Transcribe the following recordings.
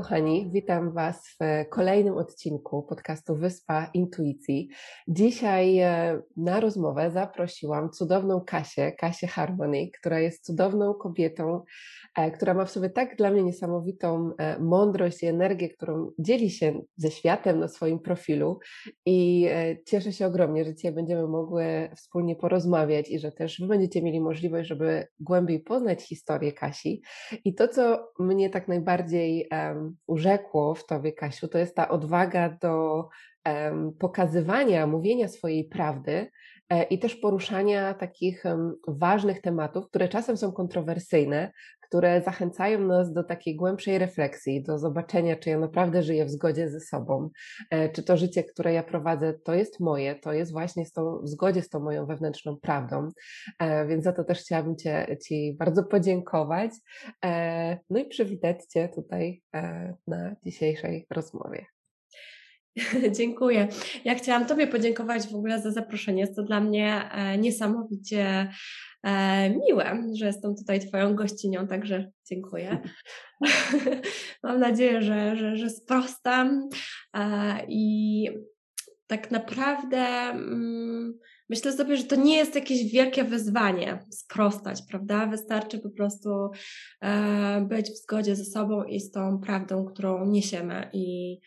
Kochani, witam Was w kolejnym odcinku podcastu Wyspa Intuicji. Dzisiaj e, na rozmowę zaprosiłam cudowną Kasię, Kasię Harmony, która jest cudowną kobietą, e, która ma w sobie tak dla mnie niesamowitą e, mądrość i energię, którą dzieli się ze światem na swoim profilu i cieszę się ogromnie, że dzisiaj będziemy mogły wspólnie porozmawiać i że też Wy będziecie mieli możliwość, żeby głębiej poznać historię Kasi i to, co mnie tak najbardziej urzekło w Tobie, Kasiu, to jest ta odwaga do pokazywania, mówienia swojej prawdy e, i też poruszania takich ważnych tematów, które czasem są kontrowersyjne, które zachęcają nas do takiej głębszej refleksji, do zobaczenia, czy ja naprawdę żyję w zgodzie ze sobą, e, czy to życie, które ja prowadzę, to jest moje, to jest właśnie z tą, w zgodzie z tą moją wewnętrzną prawdą. E, więc za to też chciałabym cię, Ci bardzo podziękować. E, no i przywitać Cię tutaj na dzisiejszej rozmowie. Dziękuję. Ja chciałam Tobie podziękować w ogóle za zaproszenie. Jest to dla mnie niesamowicie e, miłe, że jestem tutaj Twoją gościnią, także dziękuję. Mam nadzieję, że, że, że sprostam e, i tak naprawdę mm, myślę sobie, że to nie jest jakieś wielkie wyzwanie sprostać, prawda? Wystarczy po prostu e, być w zgodzie ze sobą i z tą prawdą, którą niesiemy i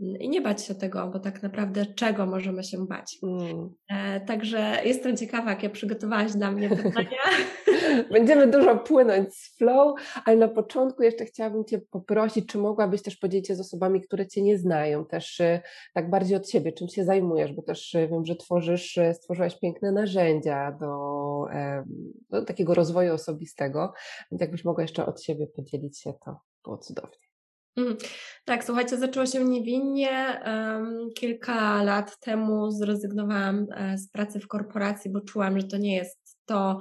i nie bać się tego, bo tak naprawdę czego możemy się bać. Mm. E, także jestem ciekawa, jakie przygotowałaś dla mnie pytania. Będziemy dużo płynąć z flow, ale na początku jeszcze chciałabym Cię poprosić, czy mogłabyś też podzielić się z osobami, które Cię nie znają, też y, tak bardziej od siebie, czym się zajmujesz, bo też y, wiem, że tworzysz, y, stworzyłaś piękne narzędzia do, do takiego rozwoju osobistego, więc jakbyś mogła jeszcze od siebie podzielić się, to było cudownie. Mm, tak, słuchajcie, zaczęło się niewinnie. Kilka lat temu zrezygnowałam e, z pracy w korporacji, bo czułam, że to nie jest to,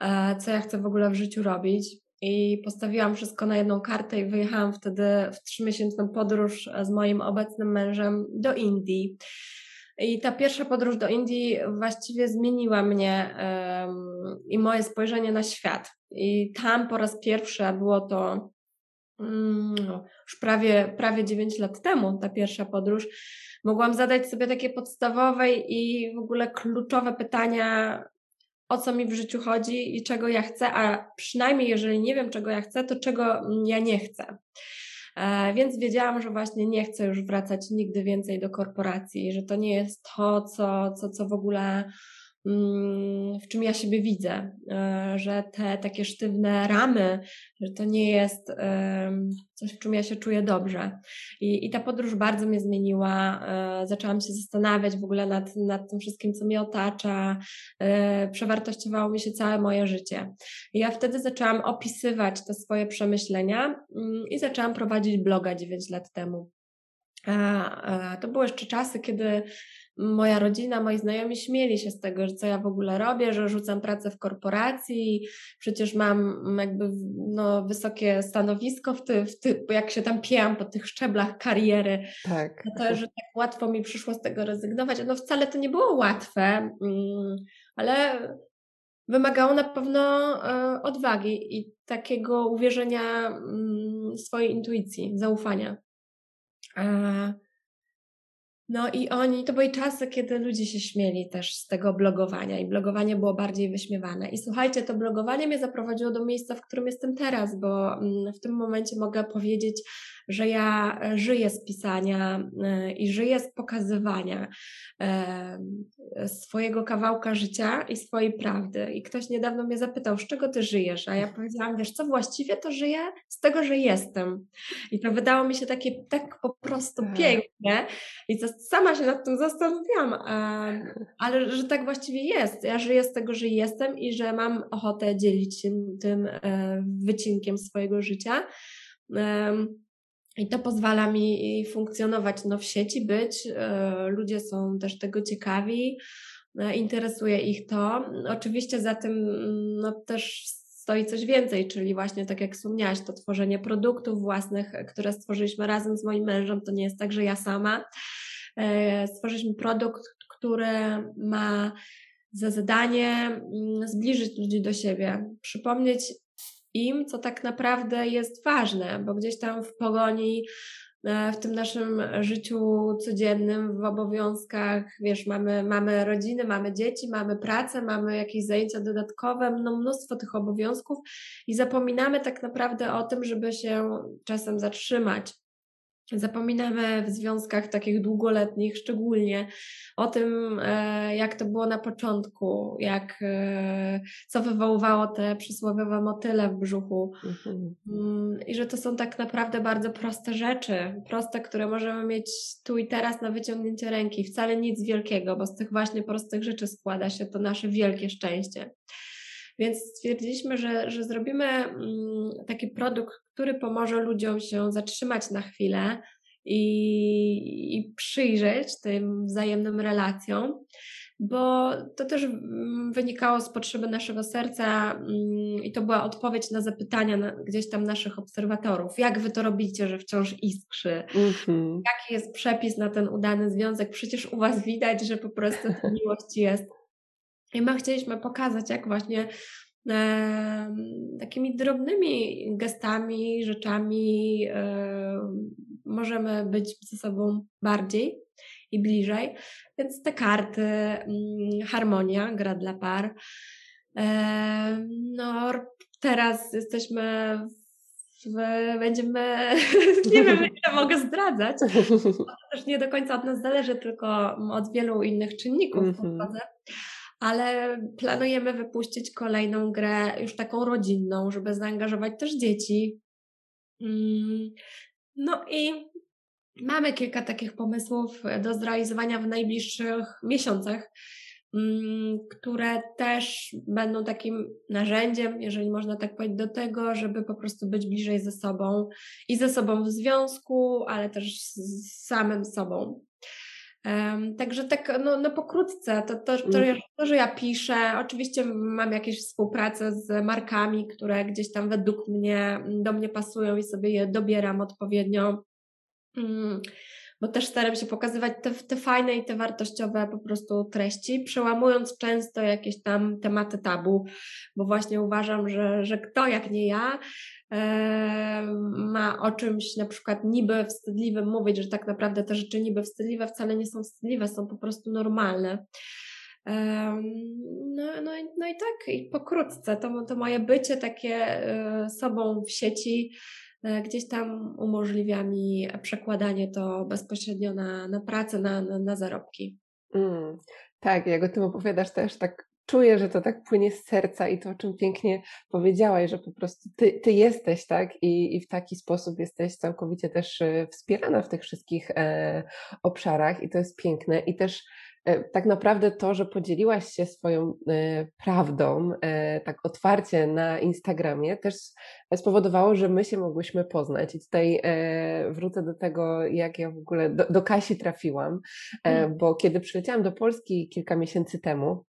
e, co ja chcę w ogóle w życiu robić. I postawiłam wszystko na jedną kartę i wyjechałam wtedy w trzymiesięczną podróż z moim obecnym mężem do Indii. I ta pierwsza podróż do Indii właściwie zmieniła mnie i moje spojrzenie na świat. I tam po raz pierwszy było to już prawie, prawie 9 lat temu, ta pierwsza podróż, mogłam zadać sobie takie podstawowe i w ogóle kluczowe pytania, o co mi w życiu chodzi i czego ja chcę, a przynajmniej jeżeli nie wiem, czego ja chcę, to czego ja nie chcę. E, więc wiedziałam, że właśnie nie chcę już wracać nigdy więcej do korporacji, że to nie jest to, co, co, co w ogóle Mm, w czym ja siebie widzę, e, że te takie sztywne ramy, że to nie jest coś, w czym ja się czuję dobrze. I, i ta podróż bardzo mnie zmieniła. E, zaczęłam się zastanawiać w ogóle nad, nad tym wszystkim, co mnie otacza. E, przewartościowało mi się całe moje życie. I ja wtedy zaczęłam opisywać te swoje przemyślenia mm, i zaczęłam prowadzić bloga 9 lat temu. To były jeszcze czasy, kiedy moja rodzina, moi znajomi śmieli się z tego, że co ja w ogóle robię, że rzucam pracę w korporacji, przecież mam jakby no, wysokie stanowisko w ty, w ty, jak się tam pijam po tych szczeblach kariery. Tak. To, że tak łatwo mi przyszło z tego rezygnować. No wcale to nie było łatwe, mm, ale wymagało na pewno e, odwagi i takiego uwierzenia mm, swojej intuicji, zaufania. No i oni, to były czasy, kiedy ludzie się śmieli też z tego blogowania i blogowanie było bardziej wyśmiewane. I słuchajcie, to blogowanie mnie zaprowadziło do miejsca, w którym jestem teraz, bo mm, w tym momencie mogę powiedzieć, że ja e, żyję z pisania e, i żyję z pokazywania e, swojego kawałka życia i swojej prawdy. I ktoś niedawno mnie zapytał, z czego ty żyjesz? A ja powiedziałam, wiesz co, właściwie to żyję z tego, że jestem. I to wydało mi się takie tak po prostu tak. piękne. I sama się nad tym zastanawiałam, ale że tak właściwie jest. Ja żyję z tego, że jestem i że mam ochotę dzielić się tym wycinkiem swojego życia. I to pozwala mi funkcjonować no, w sieci, być. Ludzie są też tego ciekawi, interesuje ich to. Oczywiście za tym no, też stoi coś więcej, czyli właśnie tak jak wspomniałaś, to tworzenie produktów własnych, które stworzyliśmy razem z moim mężem. To nie jest tak, że ja sama. E, stworzyliśmy produkt, który ma za zadanie mm, zbliżyć ludzi do siebie, przypomnieć im, co tak naprawdę jest ważne, bo gdzieś tam w pogoni E, w tym naszym życiu codziennym, w obowiązkach, wiesz, mamy, mamy rodziny, mamy dzieci, mamy pracę, mamy jakieś zajęcia dodatkowe, no mnóstwo tych obowiązków i zapominamy tak naprawdę o tym, żeby się czasem zatrzymać, Zapominamy w związkach takich długoletnich szczególnie o tym, e, jak to było na początku, jak, e, co wywoływało te przysłowiowe motyle w brzuchu. Mhm. Mm, I że to są tak naprawdę bardzo proste rzeczy, proste, które możemy mieć tu i teraz na wyciągnięcie ręki. Wcale nic wielkiego, bo z tych właśnie prostych rzeczy składa się to nasze wielkie szczęście. Więc stwierdziliśmy, że, że zrobimy mm, taki produkt, który pomoże ludziom się zatrzymać na chwilę i, i przyjrzeć tym wzajemnym relacjom, bo to też mm, wynikało z potrzeby naszego serca mm, i to była odpowiedź na zapytania na, gdzieś tam naszych obserwatorów. Jak wy to robicie, że wciąż iskrzy? Mm-hmm. Jaki jest przepis na ten udany związek? Przecież u was widać, że po prostu miłość jest. I my chcieliśmy pokazać, jak właśnie e, takimi drobnymi gestami, rzeczami e, możemy być ze sobą bardziej i bliżej. Więc te karty, mm, harmonia, gra dla par. E, no, teraz jesteśmy w, będziemy, nie wiem, ile mogę zdradzać. To też nie do końca od nas zależy, tylko od wielu innych czynników mm -hmm ale planujemy wypuścić kolejną grę, już taką rodzinną, żeby zaangażować też dzieci. Mm, no i mamy kilka takich pomysłów do zrealizowania w najbliższych miesiącach, mm, które też będą takim narzędziem, jeżeli można tak powiedzieć, do tego, żeby po prostu być bliżej ze sobą i ze sobą w związku, ale też z samym sobą. Um, także tak, no, no pokrótce, to, to, to, mm. to, że ja piszę, oczywiście mam jakieś współpracę z markami, które gdzieś tam według mnie, do mnie pasują i sobie je dobieram odpowiednio, um, bo też staram się pokazywać te, te fajne i te wartościowe po prostu treści, przełamując często jakieś tam tematy tabu, bo właśnie uważam, że, że kto jak nie ja ma o czymś na przykład niby wstydliwym mówić, że tak naprawdę te rzeczy niby wstydliwe wcale nie są wstydliwe, są po prostu normalne. No, no, no i tak, i pokrótce, to, to moje bycie takie e, sobą w sieci e, gdzieś tam umożliwia mi przekładanie to bezpośrednio na, na pracę, na, na, na zarobki. Mm, tak, jak o tym opowiadasz też tak czuję, że to tak płynie z serca i to, o czym pięknie powiedziałaś, że po prostu ty, ty jesteś, tak? I, I w taki sposób jesteś całkowicie też e, wspierana w tych wszystkich e, obszarach i to jest piękne. I też e, tak naprawdę to, że podzieliłaś się swoją e, prawdą e, tak otwarcie na Instagramie, też spowodowało, że my się mogłyśmy poznać. I tutaj e, wrócę do tego, jak ja w ogóle do, do Kasi trafiłam, mm. bo kiedy przyleciałam do Polski kilka miesięcy temu, E,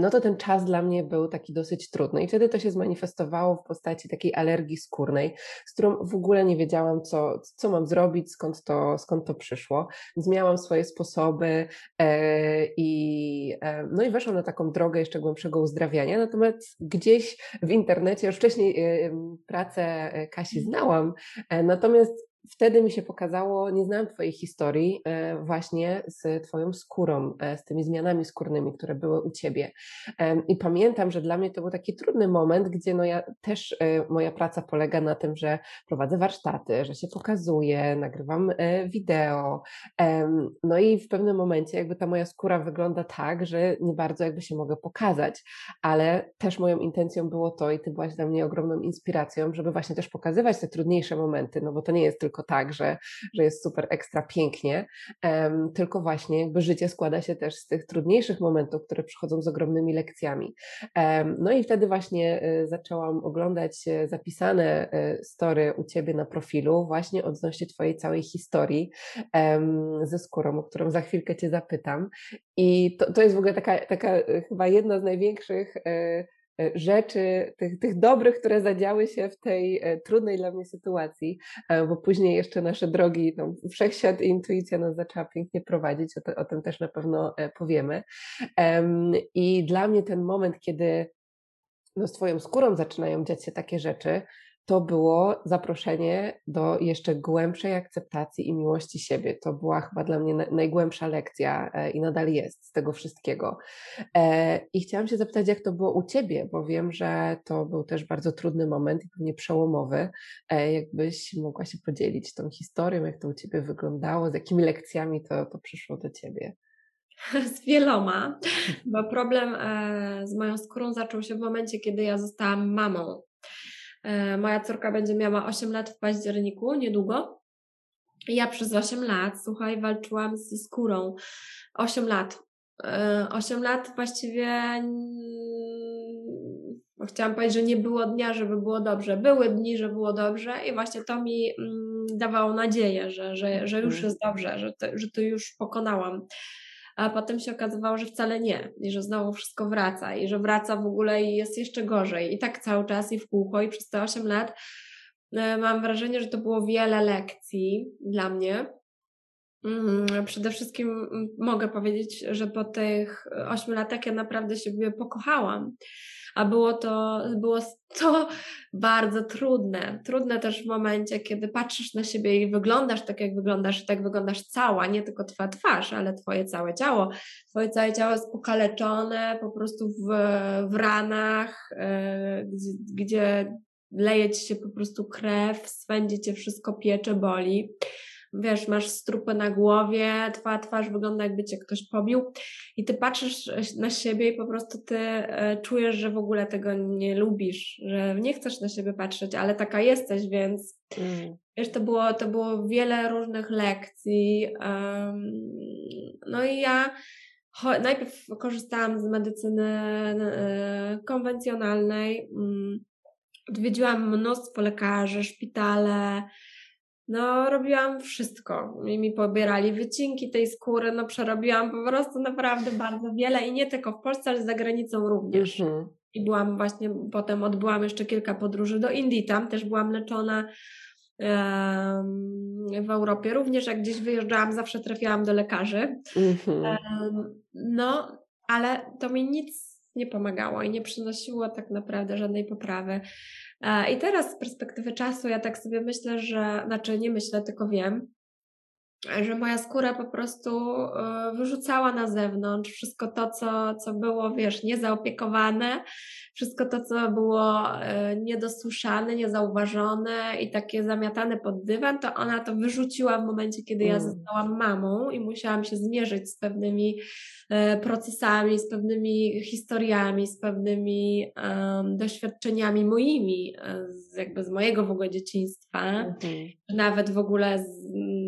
no to ten czas dla mnie był taki dosyć trudny i wtedy to się zmanifestowało w postaci takiej alergii skórnej, z którą w ogóle nie wiedziałam, co, co mam zrobić, skąd to, skąd to przyszło. Więc miałam swoje sposoby e, i, e, no i weszłam na taką drogę jeszcze głębszego uzdrawiania, natomiast gdzieś w internecie, już wcześniej e, pracę e, Kasi znałam, e, natomiast wtedy mi się pokazało, nie znałam Twojej historii e, właśnie z Twoją skórą, e, z tymi zmianami skórnymi, które były u Ciebie. I pamiętam, że dla mnie to był taki trudny moment, gdzie no ja też, e, moja praca polega na tym, że prowadzę warsztaty, że się pokazuję, nagrywam wideo. No i w pewnym momencie jakby ta moja skóra wygląda tak, że nie bardzo jakby się mogę pokazać, ale też moją intencją było to i Ty byłaś dla mnie ogromną inspiracją, żeby właśnie też pokazywać te trudniejsze momenty, no bo to nie jest tylko tylko tak, że, że jest super ekstra pięknie, tylko właśnie jakby życie składa się też z tych trudniejszych momentów, które przychodzą z ogromnymi lekcjami. No i wtedy właśnie y, zaczęłam oglądać zapisane y, story u Ciebie na profilu właśnie odnośnie Twojej całej historii ze skórą, o którą za chwilkę Cię zapytam. I to, to jest w ogóle taka, taka y, chyba jedna z największych rzeczy, tych, tych dobrych, które zadziały się w tej e, trudnej dla mnie sytuacji, e, bo później jeszcze nasze drogi, no, wszechświat i intuicja nas zaczęła pięknie prowadzić, o, to, o tym też na pewno powiemy. I dla mnie ten moment, kiedy no, z Twoją skórą zaczynają dziać się takie rzeczy, to było zaproszenie do jeszcze głębszej akceptacji i miłości siebie. To była chyba dla mnie najgłębsza lekcja e, i nadal jest z tego wszystkiego. E, I chciałam się zapytać, jak to było u Ciebie, bo wiem, że to był też bardzo trudny moment i pewnie przełomowy. E, jakbyś mogła się podzielić tą historią, jak to u Ciebie wyglądało, z jakimi lekcjami to, to przyszło do Ciebie? Z wieloma, bo problem z moją skórą zaczął się w momencie, kiedy ja zostałam mamą. E, moja córka będzie miała 8 lat w październiku, niedługo. Ja przez 8 lat, słuchaj, walczyłam ze skórą. 8 lat. 8 e, lat właściwie chciałam powiedzieć, że nie było dnia, żeby było dobrze. Były dni, że było dobrze i właśnie to mi mm, dawało nadzieję, że, że, że już mhm. jest dobrze, że to, że to już pokonałam a potem się okazywało, że wcale nie i że znowu wszystko wraca i że wraca w ogóle i jest jeszcze gorzej i tak cały czas i w kółko i przez te 8 lat e, mam wrażenie, że to było wiele lekcji dla mnie. Mm, przede wszystkim mogę powiedzieć, że po tych 8 latach ja naprawdę siebie pokochałam a było to, było to bardzo trudne. Trudne też w momencie, kiedy patrzysz na siebie i wyglądasz tak, jak wyglądasz, tak wyglądasz cała, nie tylko twoja twarz, ale twoje całe ciało. Twoje całe ciało jest pokaleczone, po prostu w, w ranach, gdzie, gdzie leje ci się po prostu krew, swędzi cię wszystko, piecze, boli wiesz, masz strupę na głowie, twoja twarz wygląda jakby cię ktoś pobił i ty patrzysz na siebie i po prostu ty e, czujesz, że w ogóle tego nie lubisz, że nie chcesz na siebie patrzeć, ale taka jesteś, więc mm. wiesz, to było, to było wiele różnych lekcji. Um, no i ja najpierw korzystałam z medycyny e, konwencjonalnej, mm, odwiedziłam mnóstwo lekarzy, szpitale, no, robiłam wszystko. I mi pobierali wycinki tej skóry, no przerobiłam po prostu naprawdę bardzo wiele i nie tylko w Polsce, ale za granicą również. Mhm. I byłam właśnie, potem odbyłam jeszcze kilka podróży do Indii, tam też byłam leczona w Europie. Również jak gdzieś wyjeżdżałam, zawsze trafiałam do lekarzy. Mhm. No, ale to mi nic nie pomagało i nie przynosiło tak naprawdę żadnej poprawy. I teraz z perspektywy czasu ja tak sobie myślę, że, znaczy nie myślę, tylko wiem, że moja skóra po prostu e, wyrzucała na zewnątrz wszystko to, co, co było, wiesz, niezaopiekowane, wszystko to, co było e, niedosłyszane, niezauważone i takie zamiatane pod dywan, to ona to wyrzuciła w momencie, kiedy ja mm. zostałam mamą i musiałam się zmierzyć z pewnymi procesami, z pewnymi historiami, z pewnymi um, doświadczeniami moimi, z, jakby z mojego w ogóle dzieciństwa, -hmm. nawet w ogóle z,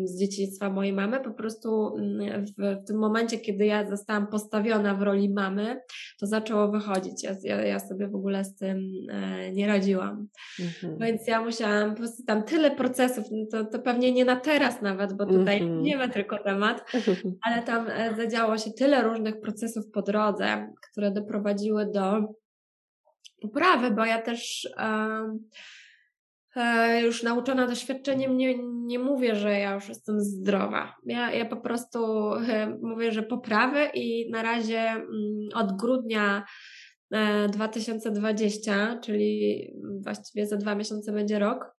z dzieciństwa mojej mamy, po prostu mm, w, w, tym momencie, kiedy ja zostałam postawiona w roli mamy, to zaczęło wychodzić. Ja, ja, ja sobie w ogóle z tym e, nie radziłam. Mhm. Więc ja musiałam po prostu tam tyle procesów, no to, to pewnie nie na teraz nawet, bo tutaj mhm. nie ma tylko temat, ale tam e, zadziało się tyle różnych procesów po drodze, które doprowadziły do poprawy, bo ja też. E, E, już nauczona doświadczeniem, nie, nie mówię, że ja już jestem zdrowa. Ja, ja po prostu e, mówię, że poprawy i na razie mm, od grudnia 2020, e, czyli właściwie za dwa miesiące będzie rok,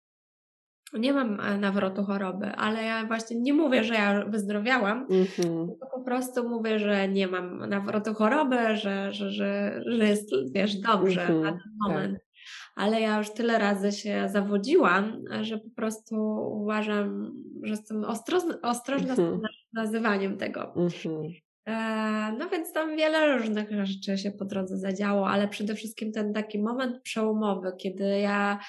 nie mam nawrotu choroby, ale ja właśnie nie mówię, że ja wyzdrowiałam, mm-hmm. po prostu mówię, że nie mam nawrotu choroby, że, że, że, że jest, wiesz, dobrze mm-hmm. na ten tak. moment. Tak ale ja już tyle razy się zawodziłam, że po prostu uważam, że jestem ostrożna, ostrożna z tym mhm. nazywaniem tego. Mhm. E, no więc tam wiele różnych rzeczy się po drodze zadziało, ale przede wszystkim ten taki moment przełomowy, kiedy ja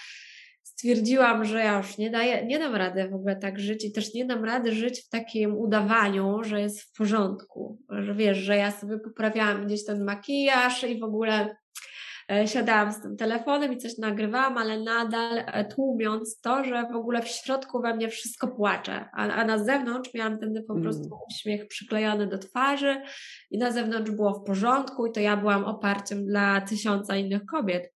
stwierdziłam, że ja już nie, daję, nie dam rady w ogóle tak żyć i też nie dam rady żyć w takim udawaniu, że jest w porządku. Że wiesz, że ja sobie poprawiałam gdzieś ten makijaż i w ogóle e, siadałam z tym telefonem i coś nagrywałam, ale nadal e, tłumiąc to, że w ogóle w środku we mnie wszystko płacze, a, a na zewnątrz miałam ten po prostu mm. uśmiech przyklejony do twarzy i na zewnątrz było w porządku i to ja byłam oparciem dla tysiąca innych kobiet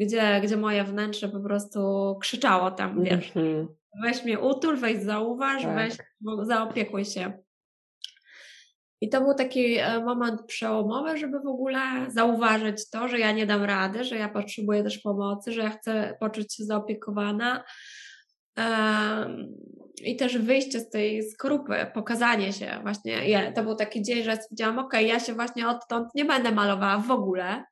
gdzie, gdzie moje wnętrze po prostu krzyczało tam, wiesz, mm -hmm. weź mnie utul, weź zauważ, tak. weź, zaopiekuj się. I to był taki e, moment przełomowy, żeby w ogóle zauważyć to, że ja nie dam rady, że ja potrzebuję też pomocy, że ja chcę poczuć się zaopiekowana. I też wyjście z tej skorupy, pokazanie się właśnie. to był taki dzień, że stwierdziłam, ok, ja się właśnie odtąd nie będę malowała w ogóle.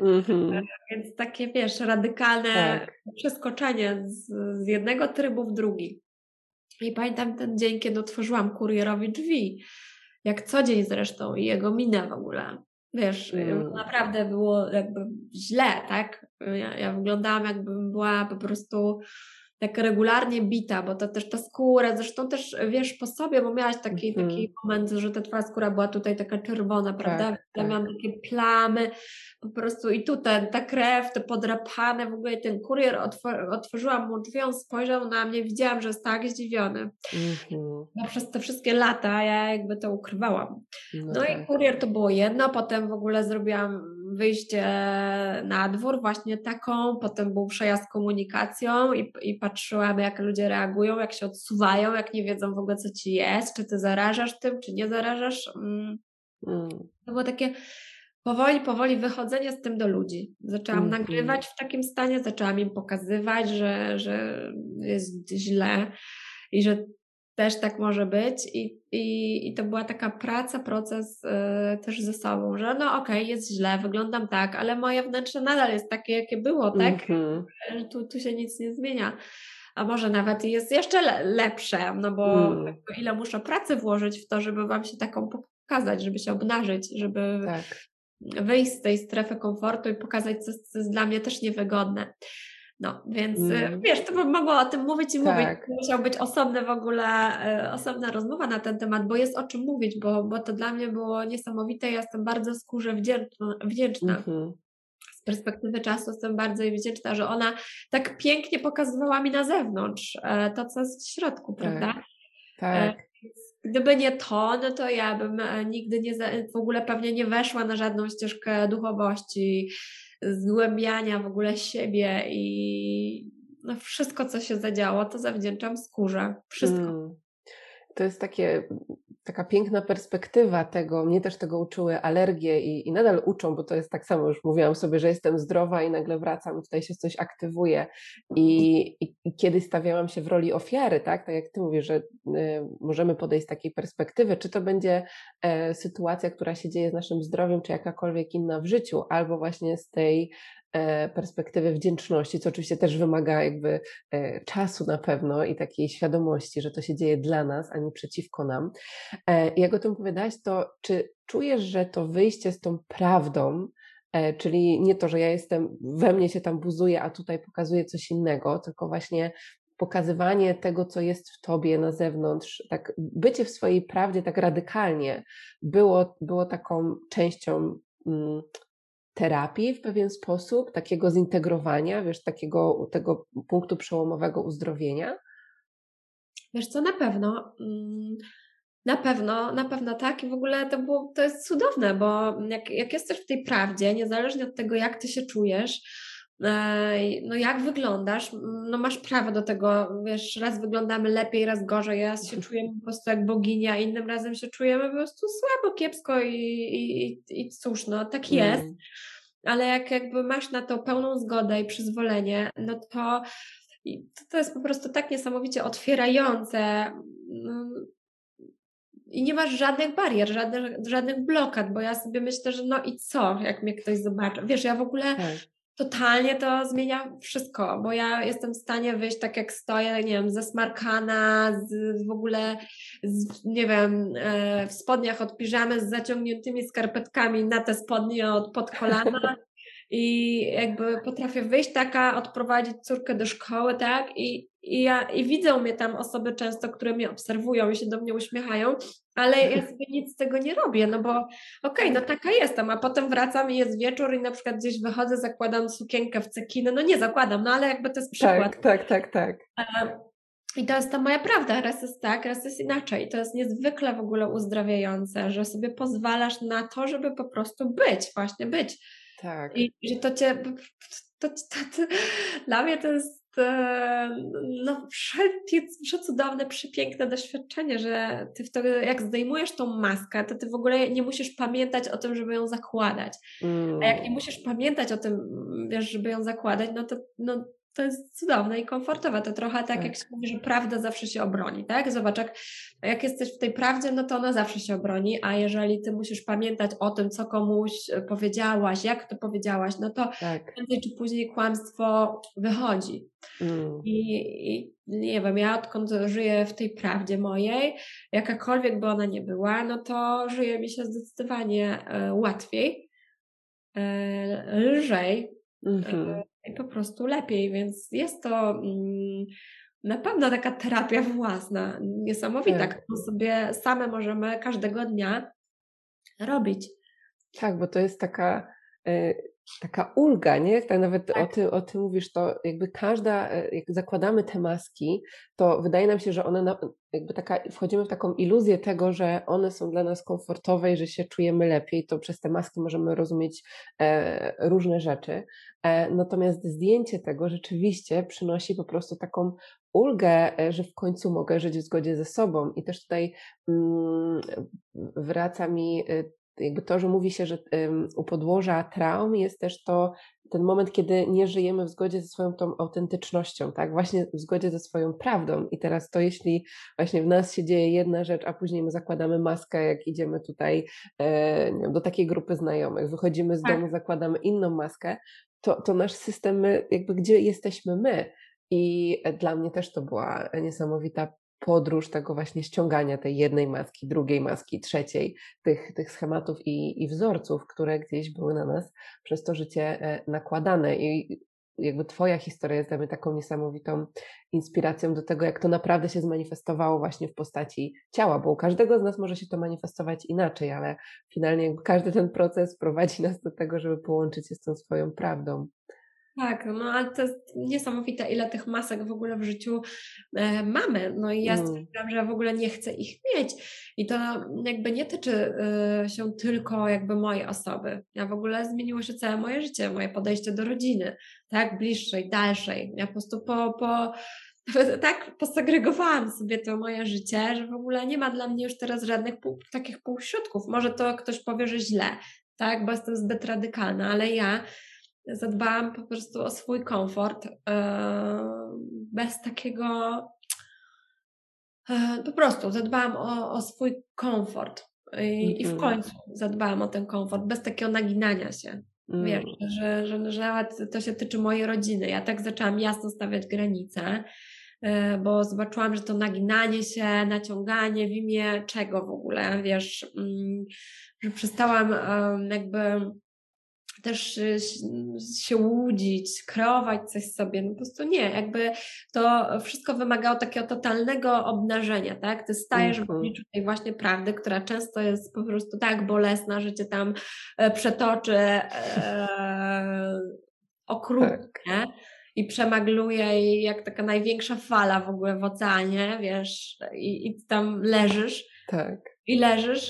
Mm-hmm. Więc takie, wiesz, radykalne tak. przeskoczenie z, z jednego trybu w drugi. I pamiętam ten dzień, kiedy otworzyłam kurierowi drzwi, jak co dzień zresztą i jego minę w ogóle. Wiesz, mm. naprawdę było jakby źle, tak? Ja, ja wyglądałam jakbym była po prostu tak regularnie bita, bo to też ta skóra, zresztą też wiesz po sobie, bo miałaś taki, mm taki moment, że ta twoja skóra była tutaj taka czerwona, prawda? Tak, ja tak. miałam takie plamy, po prostu i tutaj ta krew, te podrapane, w ogóle ten kurier otwor otworzyłam mu drzwi, on spojrzał na mnie, widziałam, że jest tak zdziwiony. Mm -hmm. No, przez te wszystkie lata ja jakby to ukrywałam. No, no tak. i kurier to było jedno, potem w ogóle zrobiłam wyjście na dwór, właśnie taką, potem był przejazd komunikacją i, i patrzyłam, jak ludzie reagują, jak się odsuwają, jak nie wiedzą w ogóle, co ci jest, czy ty zarażasz tym, czy nie zarażasz. Mm. Mm. To było takie powoli, powoli wychodzenie z tym do ludzi. Zaczęłam mm nagrywać w takim stanie, zaczęłam im pokazywać, że, że jest źle i że też tak może być i, i, i to była taka praca, proces yy, też ze sobą, że no okej, okay, jest źle, wyglądam tak, ale moje wnętrze nadal jest takie, jakie było, tak? Mm-hmm. Tu, tu się nic nie zmienia. A może nawet jest jeszcze le- lepsze, no bo mm. ile muszę pracy włożyć w to, żeby Wam się taką pokazać, żeby się obnażyć, żeby tak. wyjść z tej strefy komfortu i pokazać, co, co jest dla mnie też niewygodne. No, więc mm. wiesz, to bym mogła o tym mówić i tak. mówić. Musiał być osobny w ogóle, e, osobna rozmowa na ten temat, bo jest o czym mówić, bo, bo to dla mnie było niesamowite. Ja jestem bardzo skórze wdzięczna. wdzięczna. Mm -hmm. Z perspektywy czasu jestem bardzo jej wdzięczna, że ona tak pięknie pokazywała mi na zewnątrz e, to, co jest w środku, tak. prawda? Tak. Gdyby nie to, no to ja bym nigdy nie, w ogóle pewnie nie weszła na żadną ścieżkę duchowości, zgłębiania w ogóle siebie i no wszystko, co się zadziało, to zawdzięczam skórze. Wszystko. Mm. To jest takie taka piękna perspektywa tego, mnie też tego uczyły alergie i, i nadal uczą, bo to jest tak samo, już mówiłam sobie, że jestem zdrowa i nagle wracam, tutaj się coś aktywuje. I, i, i kiedyś stawiałam się w roli ofiary, tak, tak jak ty mówisz, że y, możemy podejść z takiej perspektywy, czy to będzie e, sytuacja, która się dzieje z naszym zdrowiem, czy jakakolwiek inna w życiu, albo właśnie z tej perspektywy wdzięczności, co oczywiście też wymaga jakby e, czasu na pewno i takiej świadomości, że to się dzieje dla nas, a nie przeciwko nam. E, jak o tym opowiadałaś, to czy czujesz, że to wyjście z tą prawdą, czyli nie to, że ja jestem, we mnie się tam buzuje, a tutaj pokazuję coś innego, tylko właśnie pokazywanie tego, co jest w tobie na zewnątrz, tak bycie w swojej prawdzie tak radykalnie było, było taką częścią mm, terapii w pewien sposób, takiego zintegrowania, wiesz, takiego tego punktu przełomowego uzdrowienia? Wiesz co, na pewno. Mm, na pewno, na pewno tak i w ogóle to, było, to jest cudowne, bo jak, jak jesteś w tej prawdzie, niezależnie od tego, jak ty się czujesz, no jak wyglądasz, no masz prawo do tego, wiesz, raz wyglądamy lepiej, raz gorzej, raz się czujemy po prostu jak boginia, innym razem się czujemy po prostu słabo, kiepsko i, i, i cóż, no tak jest. Mm. Ale jak jakby masz na to pełną zgodę i przyzwolenie, no to to, to jest po prostu tak niesamowicie otwierające no, i nie masz żadnych barier, żadnych, żadnych blokad, bo ja sobie myślę, że no i co, jak mnie ktoś zobaczy. Wiesz, ja w ogóle tak totalnie to zmienia wszystko, bo ja jestem w stanie wyjść tak jak stoję, nie wiem, ze smarkana, z, w ogóle, z, nie wiem, e, w spodniach od piżamy z zaciągniętymi skarpetkami na te spodnie od pod kolana i jakby potrafię wyjść taka, odprowadzić córkę do szkoły, tak? I, i, ja, i widzą mnie tam osoby często, które mnie obserwują i się do mnie uśmiechają, ale ja sobie nic z tego nie robię, no bo okej, okay, no taka jestem, a potem wracam i jest wieczór i na przykład gdzieś wychodzę, zakładam sukienkę w cekiny, no nie zakładam, no ale jakby to jest przykład. Tak, tak, tak, tak. I to jest ta moja prawda, raz jest tak, raz jest inaczej. To jest niezwykle w ogóle uzdrawiające, że sobie pozwalasz na to, żeby po prostu być, właśnie być. Tak. I że to cię, to, to, to, dla mnie to jest e, no, przecudowne, przepiękne doświadczenie, że ty wtedy, jak zdejmujesz tą maskę, to ty w ogóle nie musisz pamiętać o tym, żeby ją zakładać. Mm. A jak nie mm. musisz pamiętać o tym, wiesz, żeby ją zakładać, no to no, to jest cudowne i komfortowe. To trochę tak, tak, jak się mówi, że prawda zawsze się obroni, tak? Zobacz, jak, jak jesteś w tej prawdzie, no to ona zawsze się obroni, a jeżeli ty musisz pamiętać o tym, co komuś e, powiedziałaś, jak to powiedziałaś, no to tak. prędzej czy później kłamstwo wychodzi. Mm. I, I, nie wiem, ja odkąd żyję w tej prawdzie mojej, jakakolwiek by ona nie była, no to żyje mi się zdecydowanie e, łatwiej, e, lżej. Mm -hmm po prostu lepiej, więc jest to mm, na pewno taka terapia własna, niesamowita, tak. którą sobie same możemy każdego dnia robić. Tak, bo to jest taka, y, taka ulga, nie? Tak nawet tak. O, ty, o tym mówisz, to jakby każda, e, jak zakładamy te maski, to wydaje nam się, że one na, jakby taka, wchodzimy w taką iluzję tego, że one są dla nas komfortowe i że się czujemy lepiej, to przez te maski możemy rozumieć e, różne rzeczy. E, natomiast zdjęcie tego rzeczywiście przynosi po prostu taką ulgę, e, że w końcu mogę żyć w zgodzie ze sobą. I też tutaj mm, wraca mi e, jakby to, że mówi się, że u podłoża traum jest też to ten moment, kiedy nie żyjemy w zgodzie ze swoją tą autentycznością, tak? Właśnie w zgodzie ze swoją prawdą. I teraz to, jeśli właśnie w nas się dzieje jedna rzecz, a później my zakładamy maskę, jak idziemy tutaj e, do takiej grupy znajomych, wychodzimy z tak. domu, zakładamy inną maskę, to, to nasz system, jakby gdzie jesteśmy my. I dla mnie też to była niesamowita podróż tego właśnie ściągania tej jednej maski, drugiej maski, trzeciej, tych, tych schematów i, i wzorców, które gdzieś były na nas przez to życie e, nakładane. I jakby Twoja historia jest dla mnie taką niesamowitą inspiracją do tego, jak to naprawdę się zmanifestowało właśnie w postaci ciała, bo u każdego z nas może się to manifestować inaczej, ale finalnie każdy ten proces prowadzi nas do tego, żeby połączyć się z tą swoją prawdą. Tak, no ale to jest niesamowite, ile tych masek w ogóle w życiu e, mamy. No i ja mm. stwierdziłam, że w ogóle nie chcę ich mieć. I to jakby nie tyczy y, się tylko jakby mojej osoby. Ja w ogóle zmieniło się całe moje życie, moje podejście do rodziny, tak, bliższej, dalszej. Ja po prostu po, po tak posegregowałam sobie to moje życie, że w ogóle nie ma dla mnie już teraz żadnych pół, takich półśrodków. Może to ktoś powie, że źle, tak, bo jestem zbyt radykalna, ale ja zadbałam po prostu o swój komfort bez takiego po prostu zadbałam o, o swój komfort i, i, w mhm. końcu zadbałam o ten komfort bez takiego naginania się. Mm. Wiesz, że, że, że to się tyczy mojej rodziny. Ja tak zaczęłam jasno stawiać granice, bo zobaczyłam, że to naginanie się, naciąganie w imię czego w ogóle, wiesz, mm, że przestałam jakby też y, się łudzić, kreować coś sobie, no po prostu nie, jakby to wszystko wymagało takiego totalnego obnażenia, tak? Ty stajesz w obliczu tej właśnie prawdy, która często jest po prostu tak bolesna, że cię tam e, przetoczy e, okrutnie tak. i przemagluje i jak taka największa fala w ogóle w oceanie, wiesz, i, i tam leżysz. Tak. I leżysz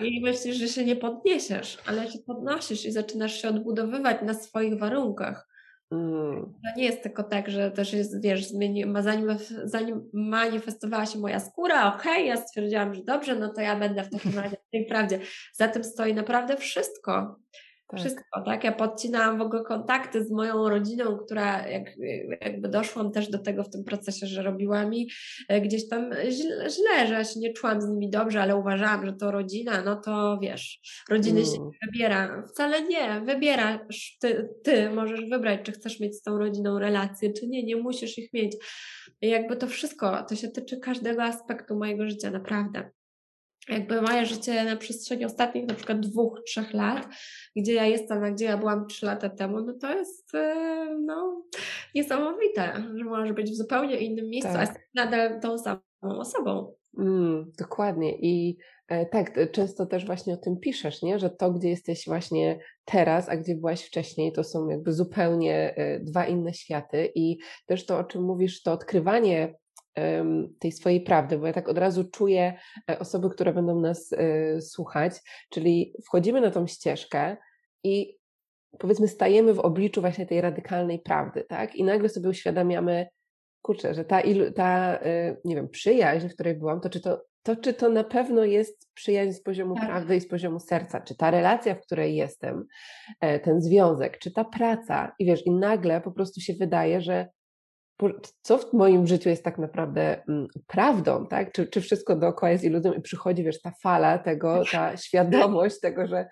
i myślisz, że się nie podniesiesz, ale się podnosisz i zaczynasz się odbudowywać na swoich warunkach. Mm. To nie jest tylko tak, że też jest, wiesz, zmieni, zanim, zanim manifestowała się moja skóra, okej, okay, ja stwierdziłam, że dobrze, no to ja będę w takim razie w tej prawdzie. Za tym stoi naprawdę wszystko. Tak. Wszystko, tak? Ja podcinałam w ogóle kontakty z moją rodziną, która jak, jakby doszłam też do tego w tym procesie, że robiła mi e, gdzieś tam źle, źle, że ja się nie czułam z nimi dobrze, ale uważałam, że to rodzina, no to wiesz, rodziny mm. się nie wybiera. Wcale nie, wybierasz, ty, ty możesz wybrać, czy chcesz mieć z tą rodziną relację, czy nie, nie musisz ich mieć. I jakby to wszystko, to się tyczy każdego aspektu mojego życia, naprawdę. Jakby moje życie na przestrzeni ostatnich na przykład dwóch, trzech lat, gdzie ja jestem, a gdzie ja byłam trzy lata temu, no to jest e, no, niesamowite, że możesz być w zupełnie innym miejscu, tak. a jest nadal tą samą osobą. Mm, dokładnie. I e, tak, często też właśnie o tym piszesz, nie? że to, gdzie jesteś właśnie teraz, a gdzie byłaś wcześniej, to są jakby zupełnie e, dwa inne światy. I też to, o czym mówisz, to odkrywanie tej swojej prawdy, bo ja tak od razu czuję e, osoby, które będą nas e, słuchać, czyli wchodzimy na tą ścieżkę i powiedzmy stajemy w obliczu właśnie tej radykalnej prawdy, tak? I nagle sobie uświadamiamy, kurczę, że ta, ta e, nie wiem, przyjaźń, w której byłam, to czy to, to czy to na pewno jest przyjaźń z poziomu tak. prawdy i z poziomu serca, czy ta relacja, w której jestem, ten związek, czy ta praca i wiesz, i nagle po prostu się wydaje, że co w moim życiu jest tak naprawdę mm, prawdą, tak? Czy, czy wszystko dookoła jest iluzją i przychodzi, wiesz, ta fala tego, ta świadomość tego, że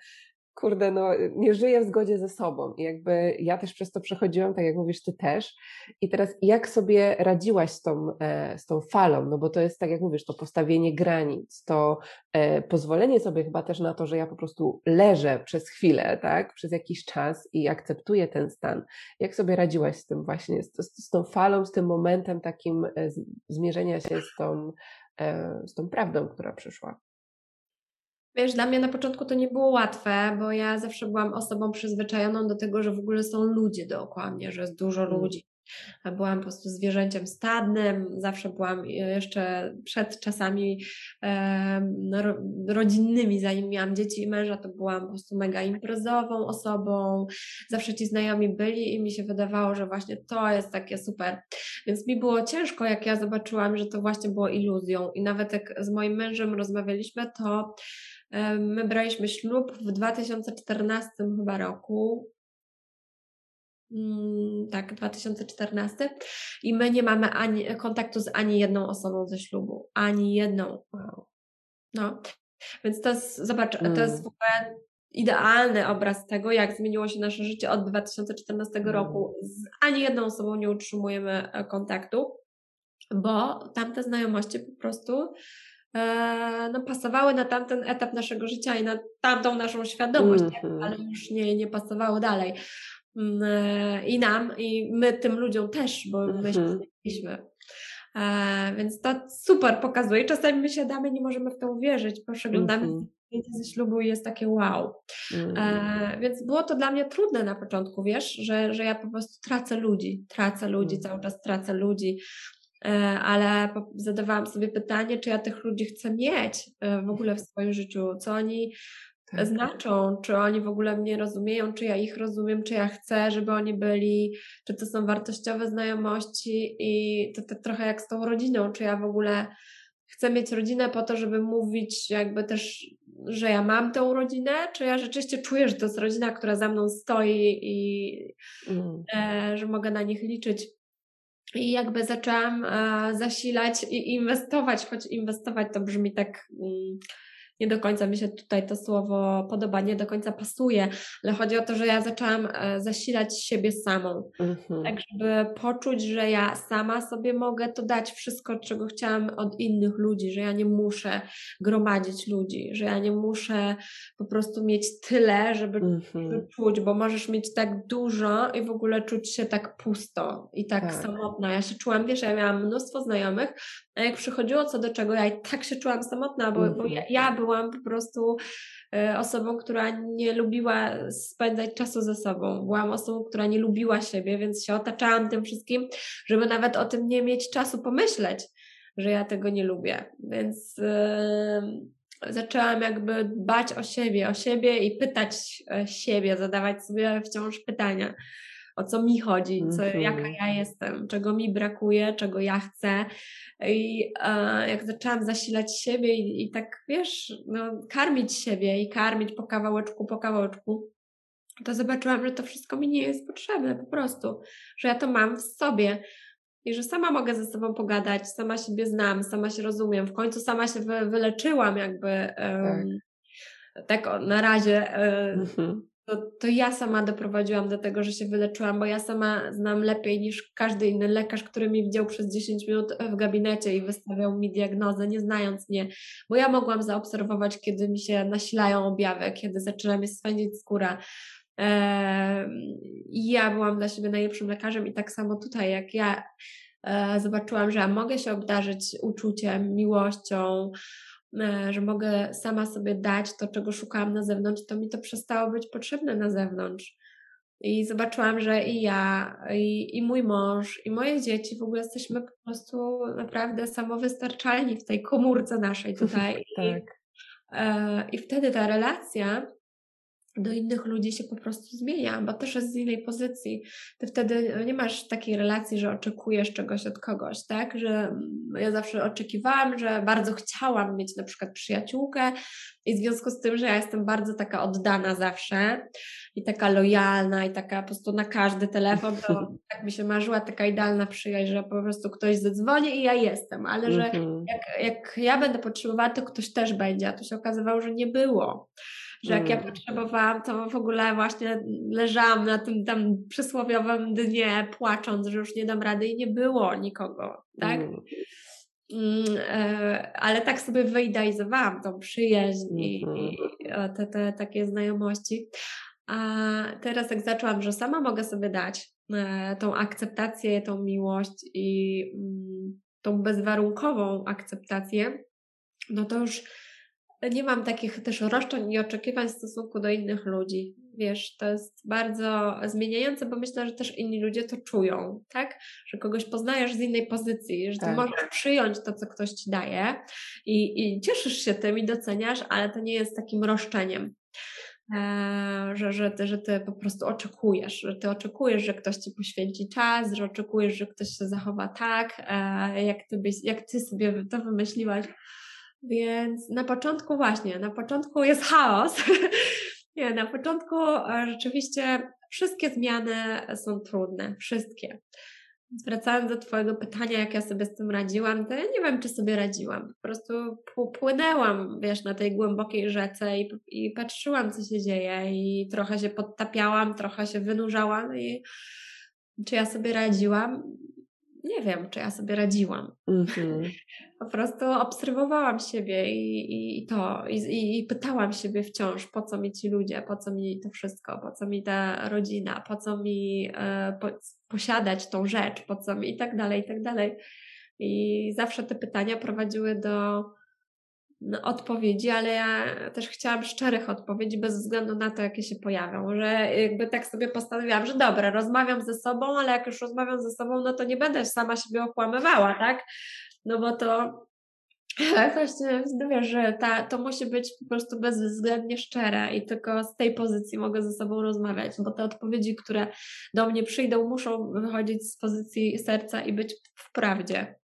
kurde, no nie żyję w zgodzie ze sobą. I jakby ja też przez to przechodziłam, tak jak mówisz, ty też. I teraz jak sobie radziłaś z tą, e, z tą falą? No bo to jest, tak jak mówisz, to postawienie granic, to e, pozwolenie sobie chyba też na to, że ja po prostu leżę przez chwilę, tak, przez jakiś czas i akceptuję ten stan. Jak sobie radziłaś z tym właśnie, z, z, z tą falą, z tym momentem takim e, zmierzenia się z tą, z tą prawdą, która przyszła? Wiesz, dla mnie na początku to nie było łatwe, bo ja zawsze byłam osobą przyzwyczajoną do tego, że w ogóle są ludzie dookoła mnie, że jest dużo mm. ludzi. Byłam po prostu zwierzęciem stadnym, zawsze byłam jeszcze przed czasami e, rodzinnymi, zanim miałam dzieci i męża, to byłam po prostu mega imprezową osobą. Zawsze ci znajomi byli i mi się wydawało, że właśnie to jest takie super. Więc mi było ciężko, jak ja zobaczyłam, że to właśnie było iluzją. I nawet jak z moim mężem rozmawialiśmy, to My braliśmy ślub w 2014 chyba roku. Mm, tak, 2014. I my nie mamy ani, kontaktu z ani jedną osobą ze ślubu. Ani jedną. Wow. No. Więc to jest, zobacz, mm. to jest w ogóle idealny obraz tego, jak zmieniło się nasze życie od 2014 mm. roku. Z ani jedną osobą nie utrzymujemy e, kontaktu, bo tamte znajomości po prostu no, pasowały na tamten etap naszego życia i na tamtą naszą świadomość, mm -hmm. ale już nie, nie pasowały dalej. Mm, e, I nam, i my tym ludziom też, bo my się mhm. zmieniliśmy. E, więc to super pokazuje. Czasami my siadamy, nie możemy w to uwierzyć, przeglądamy mm -hmm. zdjęcie ze ślubu i jest takie wow. Mm. E, więc było to dla mnie trudne na początku, wiesz, że, że ja po prostu tracę ludzi, tracę ludzi, mm. cały czas tracę ludzi. E, ale zadawałam sobie pytanie, czy ja tych ludzi chcę mieć e, w ogóle w swoim życiu, co oni tak. znaczą, czy oni w ogóle mnie rozumieją, czy ja ich rozumiem, czy ja chcę, żeby oni byli, czy to są wartościowe znajomości? I to tak trochę jak z tą rodziną, czy ja w ogóle chcę mieć rodzinę po to, żeby mówić jakby też, że ja mam tę rodzinę, czy ja rzeczywiście czuję, że to jest rodzina, która za mną stoi i mm. e, że mogę na nich liczyć. I jakby zaczęłam e, zasilać i inwestować, choć inwestować to brzmi tak. Nie do końca mi się tutaj to słowo podoba, nie do końca pasuje, ale chodzi o to, że ja zaczęłam e, zasilać siebie samą. Mhm. Tak, żeby poczuć, że ja sama sobie mogę to dać wszystko, czego chciałam od innych ludzi, że ja nie muszę gromadzić ludzi, że ja nie muszę po prostu mieć tyle, żeby mhm. czuć, bo możesz mieć tak dużo i w ogóle czuć się tak pusto i tak, tak. samotna. Ja się czułam, wiesz, ja miałam mnóstwo znajomych, a jak przychodziło co do czego, ja i tak się czułam samotna, bo, mhm. bo ja, ja byłam po prostu e, osobą, która nie lubiła spędzać czasu ze sobą. Byłam osobą, która nie lubiła siebie, więc się otaczałam tym wszystkim, żeby nawet o tym nie mieć czasu pomyśleć, że ja tego nie lubię. Więc yy, zaczęłam jakby dbać o siebie, o siebie i pytać e, siebie, zadawać sobie wciąż pytania o co mi chodzi, co, mm -hmm. jaka ja jestem, czego mi brakuje, czego ja chcę. I e, jak zaczęłam zasilać siebie i, i tak, wiesz, no, karmić siebie i karmić po kawałeczku, po kawałeczku, to zobaczyłam, że to wszystko mi nie jest potrzebne po prostu, że ja to mam w sobie i że sama mogę ze sobą pogadać, sama siebie znam, sama się rozumiem. W końcu sama się wy, wyleczyłam jakby tak. tak na razie um, to, to ja sama doprowadziłam do tego, że się wyleczyłam, bo ja sama znam lepiej niż każdy inny lekarz, który mi widział przez 10 minut w gabinecie i wystawiał mi diagnozę, nie znając mnie, bo ja mogłam zaobserwować, kiedy mi się nasilają objawy, kiedy zaczyna mi swędzić skóra. I ja byłam dla siebie najlepszym lekarzem, i tak samo tutaj, jak ja e, zobaczyłam, że mogę się obdarzyć uczuciem, miłością, że mogę sama sobie dać to, czego szukałam na zewnątrz, to mi to przestało być potrzebne na zewnątrz. I zobaczyłam, że i ja, i, i mój mąż, i moje dzieci w ogóle jesteśmy po prostu naprawdę samowystarczalni w tej komórce naszej tutaj. tak. I, e, I wtedy ta relacja do innych ludzi się po prostu zmienia, bo też jest z innej pozycji. Ty wtedy nie masz takiej relacji, że oczekujesz czegoś od kogoś, tak? Że mm, ja zawsze oczekiwałam, że bardzo chciałam mieć na przykład przyjaciółkę i w związku z tym, że ja jestem bardzo taka oddana zawsze i taka lojalna i taka po prostu na każdy telefon, to tak mi się marzyła taka idealna przyjaźń, że po prostu ktoś zadzwoni i ja jestem, ale że mhm. jak, jak ja będę potrzebowała, to ktoś też będzie, a to się okazywało, że nie było że jak ja mm. potrzebowałam, to w ogóle właśnie leżałam na tym tam przysłowiowym dnie, płacząc, że już nie dam rady i nie było nikogo, tak? Mm. Mm, e, ale tak sobie wyidealizowałam tą przyjaźń i, mhm. te, te takie znajomości. A teraz jak zaczęłam, że sama mogę sobie dać e, tą akceptację, tą miłość i tą bezwarunkową akceptację, no to już nie mam takich też roszczeń i oczekiwań w stosunku do innych ludzi. Wiesz, to jest bardzo zmieniające, bo myślę, że też inni ludzie to czują, tak? Że kogoś poznajesz z innej pozycji, że tak. ty możesz przyjąć to, co ktoś ci daje i, i cieszysz się tym i doceniasz, ale to nie jest takim roszczeniem. Eee, że, że, ty, że ty po prostu oczekujesz, że ty oczekujesz, że ktoś ci poświęci czas, że oczekujesz, że ktoś się zachowa tak, eee, jak, ty byś, jak ty sobie to wymyśliłaś. Więc na początku właśnie, na początku jest chaos. Nie, na początku e, rzeczywiście wszystkie zmiany są trudne, wszystkie. Wracając do Twojego pytania, jak ja sobie z tym radziłam, to ja nie wiem, czy sobie radziłam. Po prostu płynęłam, wiesz, na tej głębokiej rzece i, i patrzyłam, co się dzieje, i trochę się podtapiałam, trochę się wynurzałam. I czy ja sobie radziłam? Nie wiem, czy ja sobie radziłam. Mm -hmm po prostu obserwowałam siebie i, i to, i, i, pytałam siebie wciąż, po co mi ci ludzie, po co mi to wszystko, po co mi ta rodzina, po co mi e, po, posiadać tą rzecz, po co mi i tak dalej, i tak dalej. I zawsze te pytania prowadziły do odpowiedzi, ale ja też chciałam szczerych odpowiedzi bez względu na to, jakie się pojawią, że jakby tak sobie postanowiłam, że dobra, rozmawiam ze sobą, ale jak już rozmawiam ze sobą, no to nie będę sama siebie okłamywała, tak? no bo to właśnie, wiesz, że ta, to musi być po prostu bezwzględnie szczere i tylko z tej pozycji mogę ze sobą rozmawiać, bo te odpowiedzi, które do mnie przyjdą, muszą wychodzić z pozycji serca i być w prawdzie.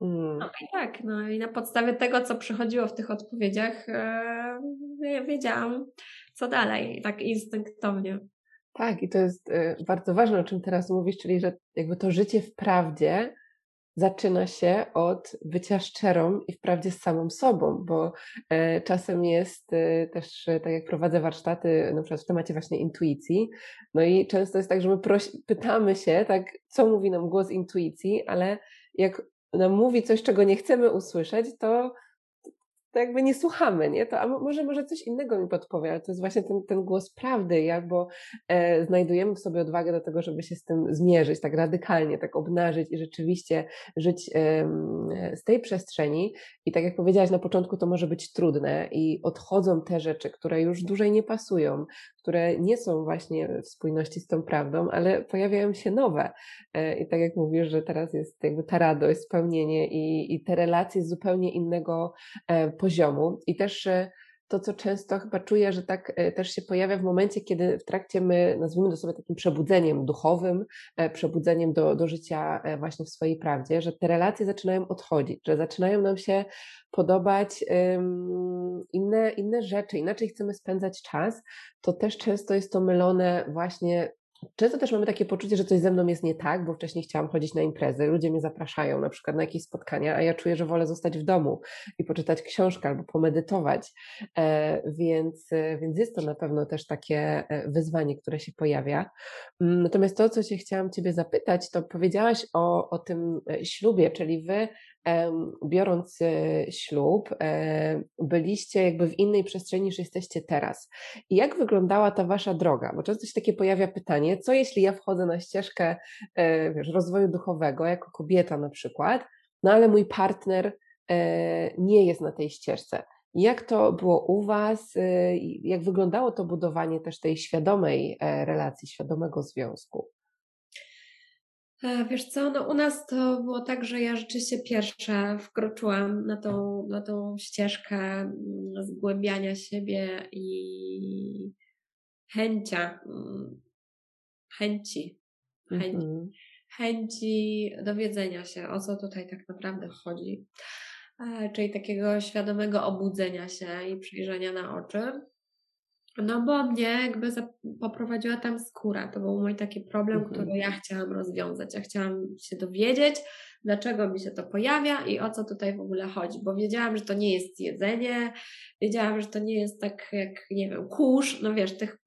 Mm. No i tak, no i na podstawie tego, co przychodziło w tych odpowiedziach, e, wiedziałam, co dalej, tak instynktownie. Tak, i to jest e, bardzo ważne, o czym teraz mówisz, czyli że jakby to życie w prawdzie zaczyna się od bycia szczerą i wprawdzie z samą sobą, bo e, czasem jest e, też, e, tak jak prowadzę warsztaty, na przykład w temacie właśnie intuicji, no i często jest tak, że my pytamy się, tak, co mówi nam głos intuicji, ale jak nam mówi coś, czego nie chcemy usłyszeć, to to jakby nie słuchamy, nie? To, a może, może coś innego mi podpowie, ale to jest właśnie ten, ten głos prawdy, jak, bo e, znajdujemy w sobie odwagę do tego, żeby się z tym zmierzyć tak radykalnie, tak obnażyć i rzeczywiście żyć e, z tej przestrzeni. I tak jak powiedziałaś na początku, to może być trudne i odchodzą te rzeczy, które już dłużej nie pasują, które nie są właśnie w spójności z tą prawdą, ale pojawiają się nowe. E, I tak jak mówisz, że teraz jest jakby ta radość, spełnienie i, i te relacje z zupełnie innego e, poziomu. I też e, to, co często chyba czuję, że tak też się pojawia w momencie, kiedy w trakcie my nazwijmy to sobie takim przebudzeniem duchowym, przebudzeniem do, do życia właśnie w swojej prawdzie, że te relacje zaczynają odchodzić, że zaczynają nam się podobać inne, inne rzeczy, inaczej chcemy spędzać czas, to też często jest to mylone właśnie Często też mamy takie poczucie, że coś ze mną jest nie tak, bo wcześniej chciałam chodzić na imprezy, ludzie mnie zapraszają na przykład na jakieś spotkania, a ja czuję, że wolę zostać w domu i poczytać książkę albo pomedytować. E, więc, e, więc jest to na pewno też takie e, wyzwanie, które się pojawia. Mm, natomiast to, co się chciałam Ciebie zapytać, to powiedziałaś o, o tym ślubie, czyli Wy biorąc ślub, byliście jakby w innej przestrzeni niż jesteście teraz. I jak wyglądała ta wasza droga? Bo często się takie pojawia pytanie, co jeśli ja wchodzę na ścieżkę e, wiesz, rozwoju duchowego, jako kobieta na przykład, no ale mój partner e, nie jest na tej ścieżce. Jak to było u Was? E, jak wyglądało to budowanie też tej świadomej relacji, świadomego związku? Wiesz co, no u nas to było tak, że ja rzeczywiście pierwsza wkroczyłam na tą, na tą ścieżkę mm, zgłębiania siebie i chęcia, mm, chęci, chęci, mm-hmm. chęci dowiedzenia się, o co tutaj tak naprawdę chodzi. E, czyli takiego świadomego obudzenia się i przyjrzenia na oczy. No bo mnie jakby poprowadziła tam skóra. To był mój taki problem, mhm. który ja chciałam rozwiązać. Ja chciałam się dowiedzieć, dlaczego mi się to pojawia i o co tutaj w ogóle chodzi, bo wiedziałam, że to nie jest jedzenie, wiedziałam, że to nie jest tak jak, nie wiem, kurz, no wiesz, tych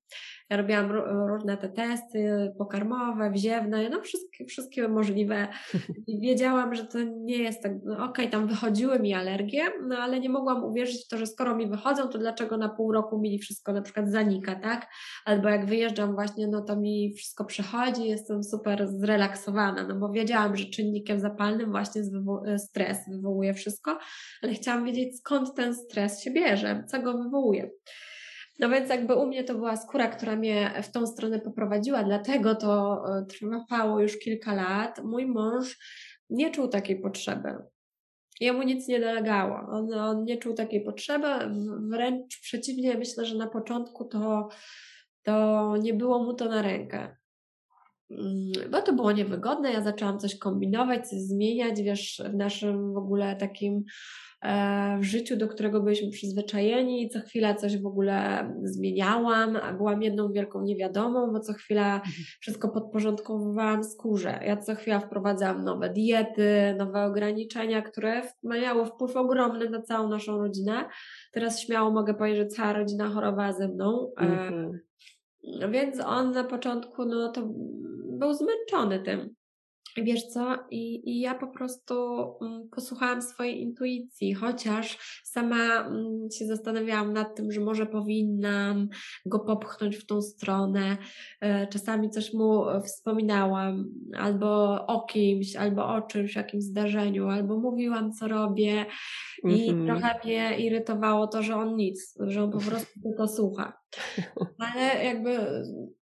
ja robiłam różne te testy pokarmowe, wziewne, no wszystkie, wszystkie możliwe. I wiedziałam, że to nie jest tak, no okej, okay, tam wychodziły mi alergie, no ale nie mogłam uwierzyć w to, że skoro mi wychodzą, to dlaczego na pół roku mi wszystko na przykład zanika, tak? Albo jak wyjeżdżam właśnie, no to mi wszystko przechodzi, jestem super zrelaksowana, no bo wiedziałam, że czynnikiem zapalnym właśnie stres wywołuje wszystko, ale chciałam wiedzieć skąd ten stres się bierze, co go wywołuje. No więc jakby u mnie to była skóra, która mnie w tą stronę poprowadziła, dlatego to e, trwało już kilka lat. Mój mąż nie czuł takiej potrzeby. Jemu nic nie dolegało. On, on nie czuł takiej potrzeby, wręcz przeciwnie, myślę, że na początku to, to nie było mu to na rękę. Mm, bo to było niewygodne, ja zaczęłam coś kombinować, coś zmieniać, wiesz, w naszym w ogóle takim w życiu, do którego byliśmy przyzwyczajeni, co chwila coś w ogóle zmieniałam, a byłam jedną wielką niewiadomą, bo co chwila mhm. wszystko podporządkowywałam skórze. Ja co chwila wprowadzałam nowe diety, nowe ograniczenia, które miały wpływ ogromny na całą naszą rodzinę. Teraz śmiało mogę powiedzieć, że cała rodzina chorowała ze mną. Mhm. Więc on na początku no, to był zmęczony tym. Wiesz co? I, I ja po prostu mm, posłuchałam swojej intuicji, chociaż sama mm, się zastanawiałam nad tym, że może powinnam go popchnąć w tą stronę. E, czasami coś mu wspominałam, albo o kimś, albo o czymś, jakimś zdarzeniu, albo mówiłam, co robię. I mm -hmm. trochę mnie irytowało to, że on nic, że on po prostu tylko słucha. Ale jakby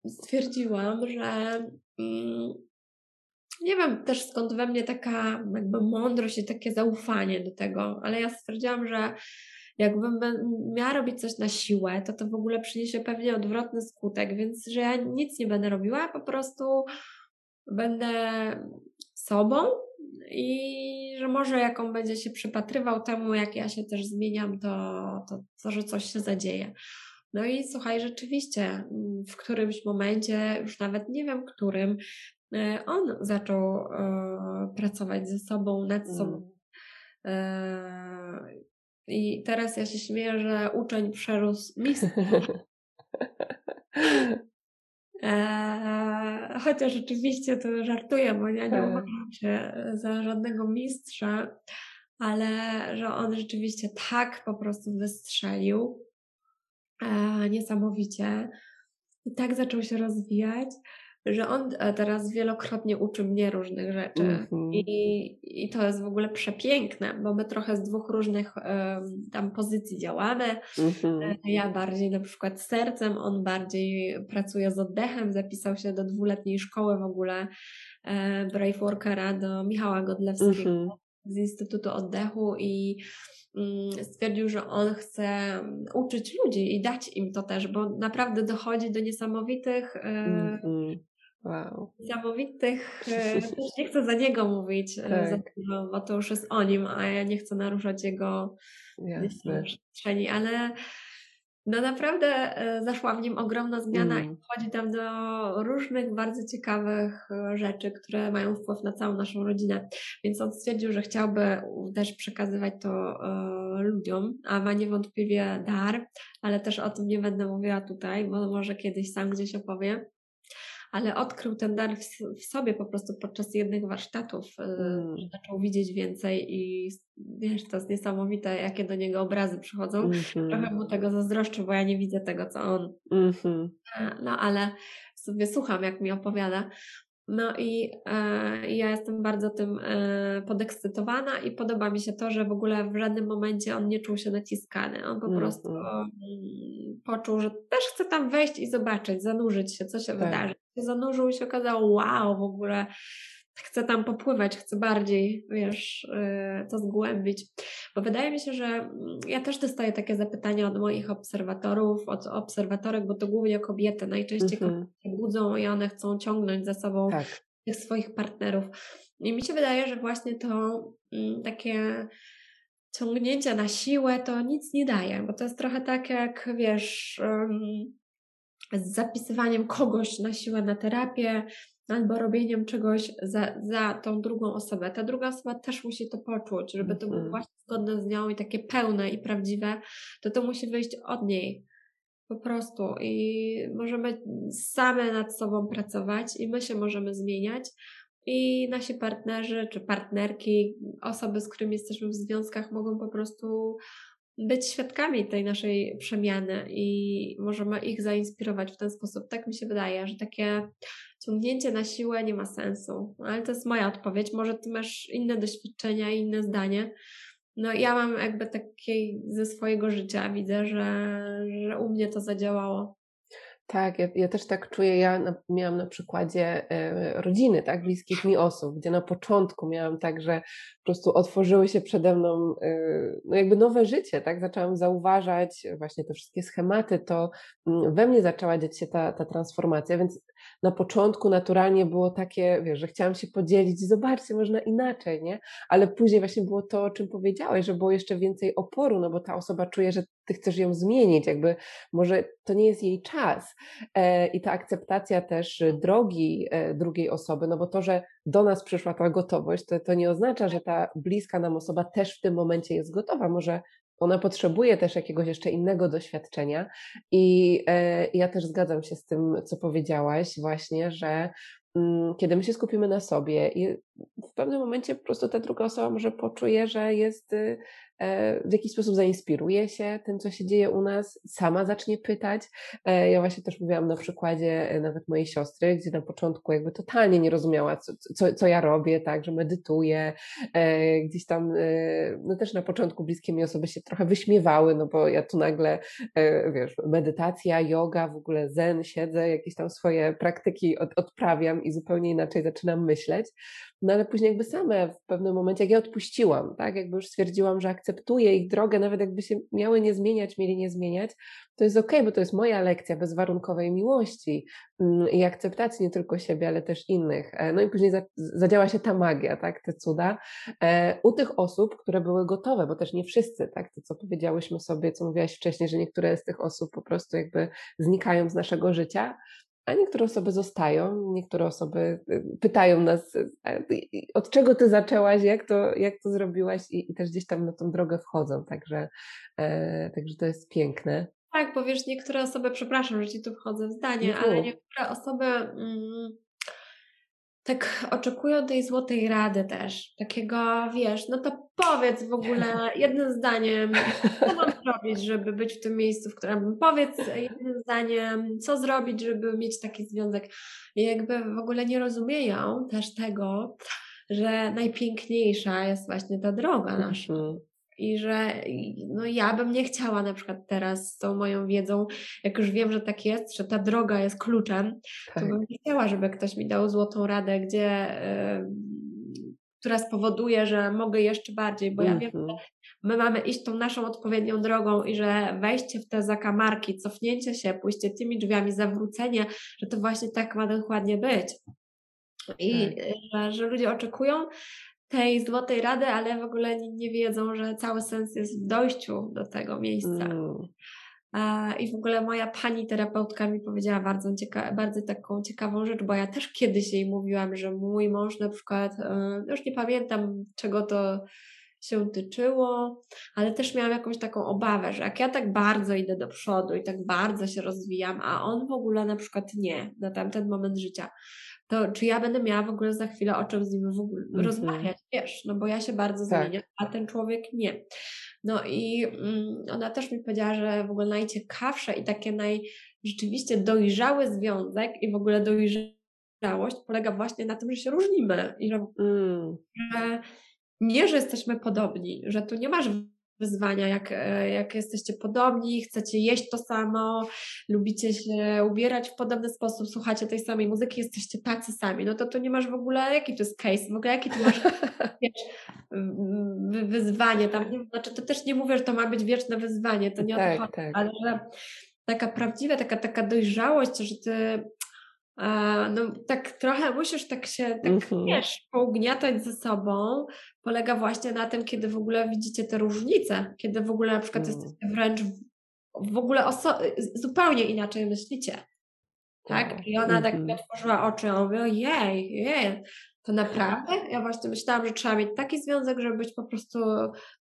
stwierdziłam, że. Mm, nie wiem też skąd we mnie taka jakby mądrość i takie zaufanie do tego, ale ja stwierdziłam, że jakbym miała robić coś na siłę, to to w ogóle przyniesie pewnie odwrotny skutek, więc że ja nic nie będę robiła, po prostu będę sobą i że może jak on będzie się przypatrywał temu, jak ja się też zmieniam, to, to, to że coś się zadzieje. No i słuchaj, rzeczywiście w którymś momencie, już nawet nie wiem którym, on zaczął e, pracować ze sobą, nad sobą. Mm. I teraz ja się śmieję, że uczeń przerósł mistrza. chociaż oczywiście to żartuję, bo ja nie tak. uważam się za żadnego mistrza, ale że on rzeczywiście tak po prostu wystrzelił niesamowicie i tak zaczął się rozwijać, że on e, teraz wielokrotnie uczy mnie różnych rzeczy mm-hmm. I, i to jest w ogóle przepiękne, bo my trochę z dwóch różnych tam pozycji działamy. Mm-hmm. Ja bardziej na przykład z sercem, on bardziej pracuje z oddechem, zapisał się do dwuletniej szkoły w ogóle e, Brave Workera do Michała Godlewskiego mm-hmm. z Instytutu Oddechu i mm, stwierdził, że on chce mm, uczyć ludzi i dać im to też, bo naprawdę dochodzi do niesamowitych mm-hmm. Wow. Niesamowitych, e, też nie chcę za niego mówić, e, tak. za, bo to już jest o nim, a ja nie chcę naruszać jego przestrzeni, ale No naprawdę e, zaszła w nim ogromna zmiana mm. i wchodzi tam do różnych bardzo ciekawych rzeczy, które mają wpływ na całą naszą rodzinę. Więc on stwierdził, że chciałby też przekazywać to ludziom, a ma niewątpliwie dar, ale też o tym nie będę mówiła tutaj, bo może kiedyś sam gdzieś opowiem ale odkrył ten dar w, sobie po prostu podczas jednych warsztatów, y, mm. że zaczął widzieć więcej i wiesz, to jest niesamowite, jakie do niego obrazy przychodzą. Mm -hmm. Trochę mu tego zazdroszczę, bo ja nie widzę tego, co on. Mm -hmm. No ale sobie słucham, jak mi opowiada. No i e, ja jestem bardzo tym e, podekscytowana i podoba mi się to, że w ogóle w żadnym momencie on nie czuł się naciskany. On po mm, prostu poczuł, że też chce tam wejść i zobaczyć, zanurzyć się, co się tak. wydarzy. Zanurzył i się okazało, wow, w ogóle chcę tam popływać, chcę bardziej, wiesz, y, to zgłębić. Bo wydaje mi się, że mm, ja też dostaję takie zapytania od moich obserwatorów, od obserwatorek, bo to głównie kobiety. Najczęściej -hmm. kobiety budzą i one chcą ciągnąć za sobą tak. tych swoich partnerów. I mi się wydaje, że właśnie to mm, takie ciągnięcie na siłę to nic nie daje, bo to jest trochę tak jak, wiesz, z zapisywaniem kogoś na siłę na terapię, albo robieniem czegoś za, za tą drugą osobę. Ta druga osoba też musi to poczuć, żeby to było mhm. właśnie zgodne z nią i takie pełne i prawdziwe, to to musi wyjść od niej. Po prostu. I możemy same nad sobą pracować i my się możemy zmieniać. I nasi partnerzy czy partnerki, osoby, z którymi jesteśmy w związkach, mogą po prostu być świadkami tej naszej przemiany i możemy ich zainspirować w ten sposób. Tak mi się wydaje, że takie ciągnięcie na siłę nie ma sensu. Ale to jest moja odpowiedź. Może ty masz inne doświadczenia, inne zdanie. No ja mam jakby takie ze swojego życia, widzę, że, że u mnie to zadziałało. Tak, ja, ja, też tak czuję. Ja na, miałam na przykładzie e, rodziny, tak, bliskich mi osób, gdzie na początku miałam tak, że po prostu otworzyły się przede mną e, no jakby nowe życie, tak, zaczęłam zauważać właśnie te wszystkie schematy, to mm, we mnie zaczęła dziać się ta, ta transformacja, więc na początku naturalnie było takie, wiesz, że chciałam się podzielić, zobaczcie, można inaczej, nie? Ale później właśnie było to, o czym powiedziałeś, że było jeszcze więcej oporu, no bo ta osoba czuje, że ty chcesz ją zmienić, jakby może to nie jest jej czas. E, I ta akceptacja też drogi e, drugiej osoby, no bo to, że do nas przyszła ta gotowość, to, to nie oznacza, że ta bliska nam osoba też w tym momencie jest gotowa. Może ona potrzebuje też jakiegoś jeszcze innego doświadczenia. I e, ja też zgadzam się z tym, co powiedziałaś, właśnie, że kiedy my się skupimy na sobie i w pewnym momencie po prostu ta druga osoba może poczuje, że jest y, E, w jakiś sposób zainspiruje się tym, co się dzieje u nas, sama zacznie pytać. E, ja właśnie też mówiłam na przykładzie e, nawet mojej siostry, gdzie na początku jakby totalnie nie rozumiała, co, co, co ja robię, tak, że medytuję, gdzieś tam, no też na początku bliskie mi osoby się trochę wyśmiewały, no bo ja tu nagle, wiesz, medytacja, yoga, w ogóle zen, siedzę, jakieś tam swoje praktyki od, odprawiam i zupełnie inaczej zaczynam myśleć. No ale później jakby same w pewnym momencie, jak ja odpuściłam, tak, jakby już stwierdziłam, że akceptuję ich drogę, nawet jakby się miały nie zmieniać, mieli nie zmieniać, to jest okej, okay, bo to jest moja lekcja bezwarunkowej miłości mm, i akceptacji nie tylko siebie, ale też innych. E, no i później zadziała się ta magia, tak, te cuda. E, u tych osób, które były gotowe, bo też nie wszyscy, tak, to co powiedziałyśmy sobie, co mówiłaś wcześniej, że niektóre z tych osób po prostu jakby znikają z naszego życia, a niektóre osoby zostają, niektóre osoby y, pytają nas, y, od czego ty zaczęłaś, jak to, jak to zrobiłaś i, i też gdzieś tam na tą drogę wchodzą, także, e, także to jest piękne. Tak, bo wiesz, niektóre osoby, przepraszam, że ci tu wchodzę w zdanie, ale niektóre osoby mm, tak oczekują tej złotej rady też. Takiego, wiesz, no to powiedz w ogóle jednym zdaniem, co mam zrobić, żeby być w tym miejscu, w którym powiedz jednym zdaniem, co zrobić, żeby mieć taki związek. I jakby w ogóle nie rozumieją też tego, że najpiękniejsza jest właśnie ta droga nasza. Mhm i że no ja bym nie chciała na przykład teraz z tą moją wiedzą, jak już wiem, że tak jest, że ta droga jest kluczem, tak. to bym nie chciała, żeby ktoś mi dał złotą radę, gdzie yy, która spowoduje, że mogę jeszcze bardziej, bo ja wiem, że mhm. my mamy iść tą naszą odpowiednią drogą i że wejście w te zakamarki, cofnięcie się, pójście tymi drzwiami, zawrócenie, że to właśnie tak ma dokładnie być. I tak. że, że ludzie oczekują, tej złotej rady, ale w ogóle nie, nie wiedzą, że cały sens jest w dojściu do tego miejsca. Mm. I w ogóle moja pani terapeutka mi powiedziała bardzo, cieka- bardzo taką ciekawą rzecz, bo ja też kiedyś jej mówiłam, że mój mąż na przykład, e, już nie pamiętam czego to się tyczyło, ale też miałam jakąś taką obawę, że jak ja tak bardzo idę do przodu i tak bardzo się rozwijam, a on w ogóle na przykład nie na tamten moment życia, to czy ja będę miała w ogóle za chwilę o czym z nim w ogóle mm -hmm. rozmawiać, wiesz, no bo ja się bardzo tak. zmieniam, a ten człowiek nie. No i mm, ona też mi powiedziała, że w ogóle najciekawsze i takie naj rzeczywiście dojrzały związek i w ogóle dojrzałość polega właśnie na tym, że się różnimy i że, mm. że nie, że jesteśmy podobni, że tu nie masz wyzwania, jak, e, jak jesteście podobni, chcecie jeść to samo, lubicie się ubierać w podobny sposób, słuchacie tej samej muzyki, jesteście tacy sami, no to tu nie masz w ogóle, jaki to jest case, w ogóle jaki ty masz wiesz, wyzwanie? Tam, nie, znaczy to też nie mówię, że to ma być wieczne wyzwanie, to nie tak, o to tak, chodzi, tak. ale że taka prawdziwa, taka, taka dojrzałość, że ty no tak trochę musisz tak się, tak mm-hmm. wiesz, pougniatać ze sobą, polega właśnie na tym, kiedy w ogóle widzicie te różnice, kiedy w ogóle na przykład mm. jesteście wręcz w, w ogóle zupełnie inaczej myślicie. Tak? tak. I ona tak mi otworzyła oczy, a mówię, jej, jej, to naprawdę? Ja właśnie myślałam, że trzeba mieć taki związek, żeby być po prostu,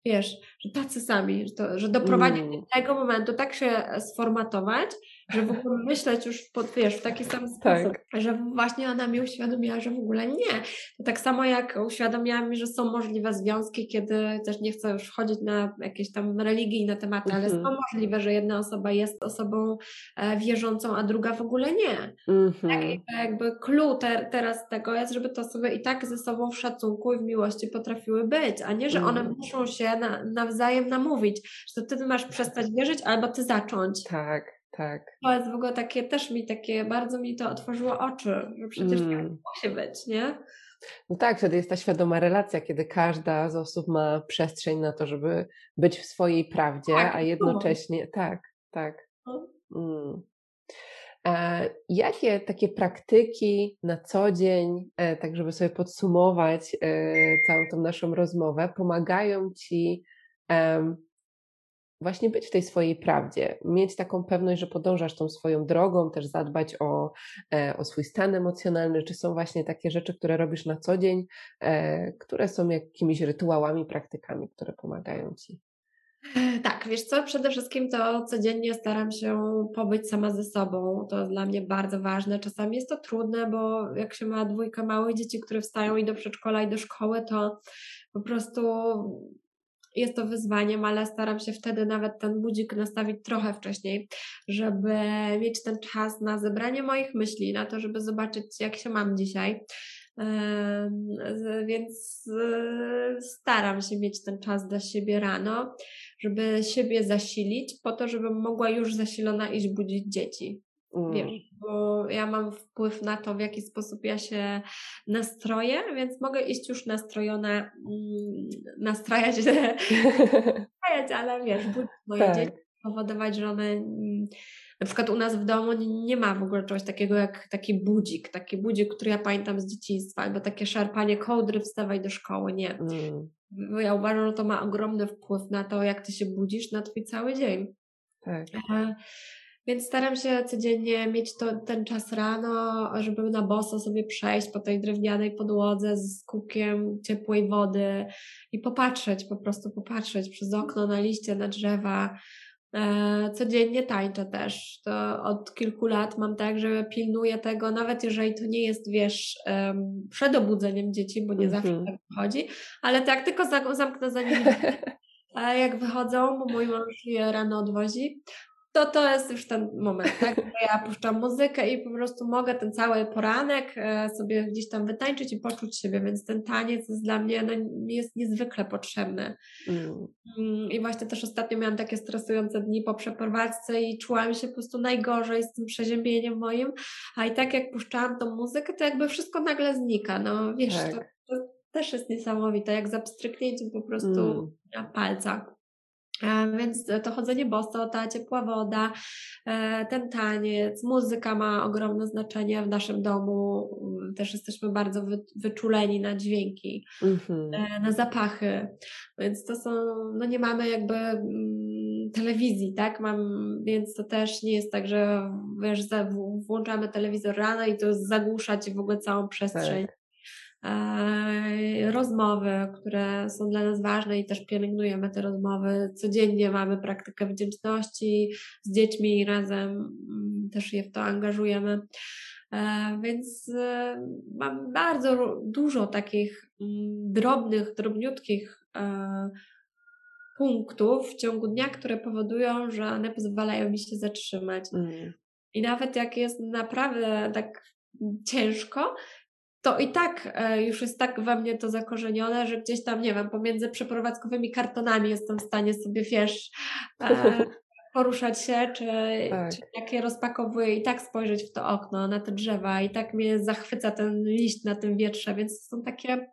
wiesz, że tacy sami, że, to, że doprowadzić mm. do tego momentu, tak się sformatować, że w ogóle myśleć już pod, wiesz, w taki sam sposób, tak. że właśnie ona mi uświadomiła, że w ogóle nie. To tak samo jak uświadomiła mi, że są możliwe związki, kiedy też nie chcę już wchodzić na jakieś tam religijne tematy, ale mm -hmm. są możliwe, że jedna osoba jest osobą e, wierzącą, a druga w ogóle nie. Mm -hmm. tak, I jakby clue te, teraz tego jest, żeby te osoby i tak ze sobą w szacunku i w miłości potrafiły być, a nie, że one mm. muszą się na, nawzajem namówić, że to ty masz przestać wierzyć albo ty zacząć. Tak. Tak. To jest w ogóle takie, też mi takie, bardzo mi to otworzyło oczy, że przecież mm. nie musi być, nie? No tak, wtedy jest ta świadoma relacja, kiedy każda z osób ma przestrzeń na to, żeby być w swojej prawdzie, tak, a jednocześnie, no. tak, tak. No. Mm. E, jakie takie praktyki na co dzień, e, tak żeby sobie podsumować e, całą tą naszą rozmowę, pomagają Ci właśnie być w tej swojej prawdzie, mieć taką pewność, że podążasz tą swoją drogą, też zadbać o, e, o swój stan emocjonalny, czy są właśnie takie rzeczy, które robisz na co dzień, e, które są jakimiś rytuałami, praktykami, które pomagają ci. Tak, wiesz co, przede wszystkim to codziennie staram się pobyć sama ze sobą. To dla mnie bardzo ważne. Czasami jest to trudne, bo jak się ma dwójkę małych dzieci, które wstają i do przedszkola, i do szkoły, to po prostu jest to wyzwaniem, ale staram się wtedy nawet ten budzik nastawić trochę wcześniej, żeby mieć ten czas na zebranie moich myśli, na to, żeby zobaczyć, jak się mam dzisiaj. Więc e, staram się mieć ten czas dla siebie rano, żeby siebie zasilić, po to, żebym mogła już zasilona iść budzić dzieci. Mm. Wiesz, bo ja mam wpływ na to, w jaki sposób ja się nastroję, więc mogę iść już nastrojona, mm, nastrajać, nastrajać ale wiesz, budzić moje tak. dzieci, powodować, że one mm, na przykład u nas w domu nie ma w ogóle czegoś takiego jak taki budzik, taki budzik, który ja pamiętam z dzieciństwa, albo takie szarpanie kołdry, wstawaj do szkoły, nie. Mm. Ja uważam, że to ma ogromny wpływ na to, jak ty się budzisz na twój cały dzień. Tak. E, więc staram się codziennie mieć to, ten czas rano, żeby na boso sobie przejść po tej drewnianej podłodze z kubkiem ciepłej wody i popatrzeć, po prostu popatrzeć przez okno na liście, na drzewa. E, codziennie tańczę też. To od kilku lat mam tak, że pilnuję tego, nawet jeżeli to nie jest, wiesz, przed obudzeniem dzieci, bo nie mm -hmm. zawsze tak wychodzi, ale tak tylko zamknę za nimi. A jak wychodzą, bo mój mąż je rano odwozi, to to jest już ten moment, tak? Ja puszczam muzykę i po prostu mogę ten cały poranek e, sobie gdzieś tam wytańczyć i poczuć siebie, więc ten taniec jest dla mnie, no, jest niezwykle potrzebny. Mm. mm. I właśnie też ostatnio miałam takie stresujące dni po przeprowadzce i czułam się po prostu najgorzej z tym przeziębieniem moim, a i tak jak puszczałam tą muzykę, to jakby wszystko nagle znika, no wiesz, tak. to, to, też jest niesamowite, jak za po prostu mm. na palcach. E, więc to chodzenie boso, ta ciepła woda, e, ten taniec, muzyka ma ogromne znaczenie w naszym domu. Też jesteśmy bardzo wyczuleni na dźwięki, mm-hmm. na zapachy. Więc to są, no nie mamy jakby mm, telewizji, tak? Mam, więc to też nie jest tak, że wiesz, włączamy telewizor rano i to zagłusza ci w ogóle całą przestrzeń. Tak. E, rozmowy, które są dla nas ważne i też pielęgnujemy te rozmowy. Codziennie mamy praktykę wdzięczności z dziećmi razem, mm, też je w to angażujemy. E, więc e, mam bardzo dużo takich mm, drobnych, drobniutkich punktów w ciągu dnia, które powodują, że one pozwalają mi się zatrzymać. Mm. I nawet jak jest naprawdę tak ciężko, to i tak e, już jest tak we mnie to zakorzenione, że gdzieś tam, nie wiem, pomiędzy przeprowadzkowymi kartonami jestem w stanie sobie, wiesz, e, poruszać się, czy, tak. czy jak je rozpakowuję i tak spojrzeć w to okno, na te drzewa i tak mnie zachwyca ten liść na tym wietrze, więc to są takie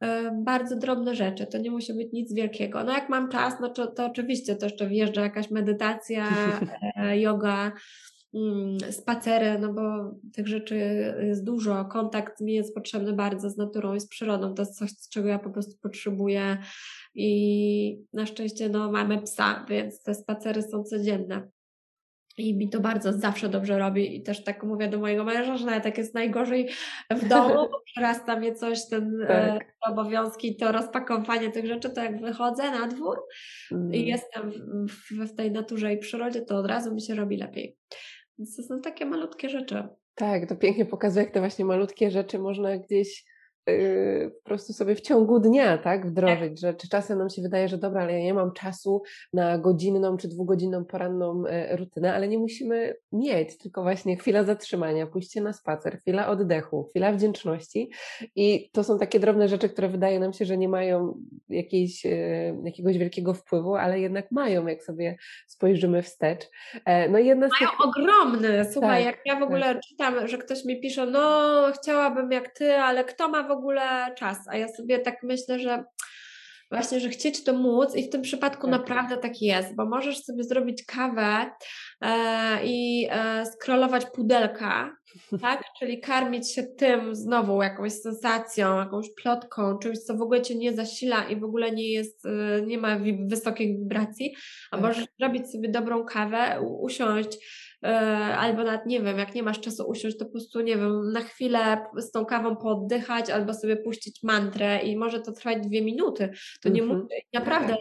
e, bardzo drobne rzeczy, to nie musi być nic wielkiego. No jak mam czas, no to, to oczywiście to jeszcze wjeżdża jakaś medytacja, yoga, spacery, no bo tych rzeczy jest dużo, kontakt mi jest potrzebny bardzo z naturą i z przyrodą, to jest coś, czego ja po prostu potrzebuję i na szczęście no mamy psa, więc te spacery są codzienne. I mi to bardzo zawsze dobrze robi i też tak mówię do mojego męża, że nawet jak jest najgorzej w domu, bo przerasta mnie coś, ten e, tak. e, obowiązki, to rozpakowanie tych rzeczy, to jak wychodzę na dwór mm. i jestem w, w tej naturze i przyrodzie, to od razu mi się robi lepiej. Więc to są takie malutkie rzeczy. Tak, to pięknie pokazuje, jak te właśnie malutkie rzeczy można gdzieś Y, po prostu sobie w ciągu dnia, tak, wdrożyć, tak. że czy czasem nam się wydaje, że dobra, ale ja nie mam czasu na godzinną czy dwugodzinną poranną e, rutynę, ale nie musimy mieć, tylko właśnie chwila zatrzymania, pójście na spacer, chwila oddechu, chwila wdzięczności i to są takie drobne rzeczy, które wydaje nam się, że nie mają jakiejś, e, jakiegoś wielkiego wpływu, ale jednak mają, jak sobie spojrzymy wstecz. E, no jedna mają tych... ogromny, słuchaj, tak, jak ja w ogóle tak. czytam, że ktoś mi pisze, no chciałabym jak ty, ale kto ma w ogóle czas. A ja sobie tak myślę, że właśnie, że chcieć to móc i w tym przypadku tak. naprawdę tak jest, bo możesz sobie zrobić kawę e, i e, scrollować pudelka, tak? Czyli karmić się tym znowu jakąś sensacją, jakąś plotką, czymś, co w ogóle cię nie zasila i w ogóle nie jest, e, nie ma wysokich wibracji, a tak. możesz zrobić sobie dobrą kawę, usiąść, albo nawet nie wiem, jak nie masz czasu usiąść, to po prostu nie wiem, na chwilę z tą kawą pooddychać albo sobie puścić mantrę i może to trwać dwie minuty. To nie mm -hmm. naprawdę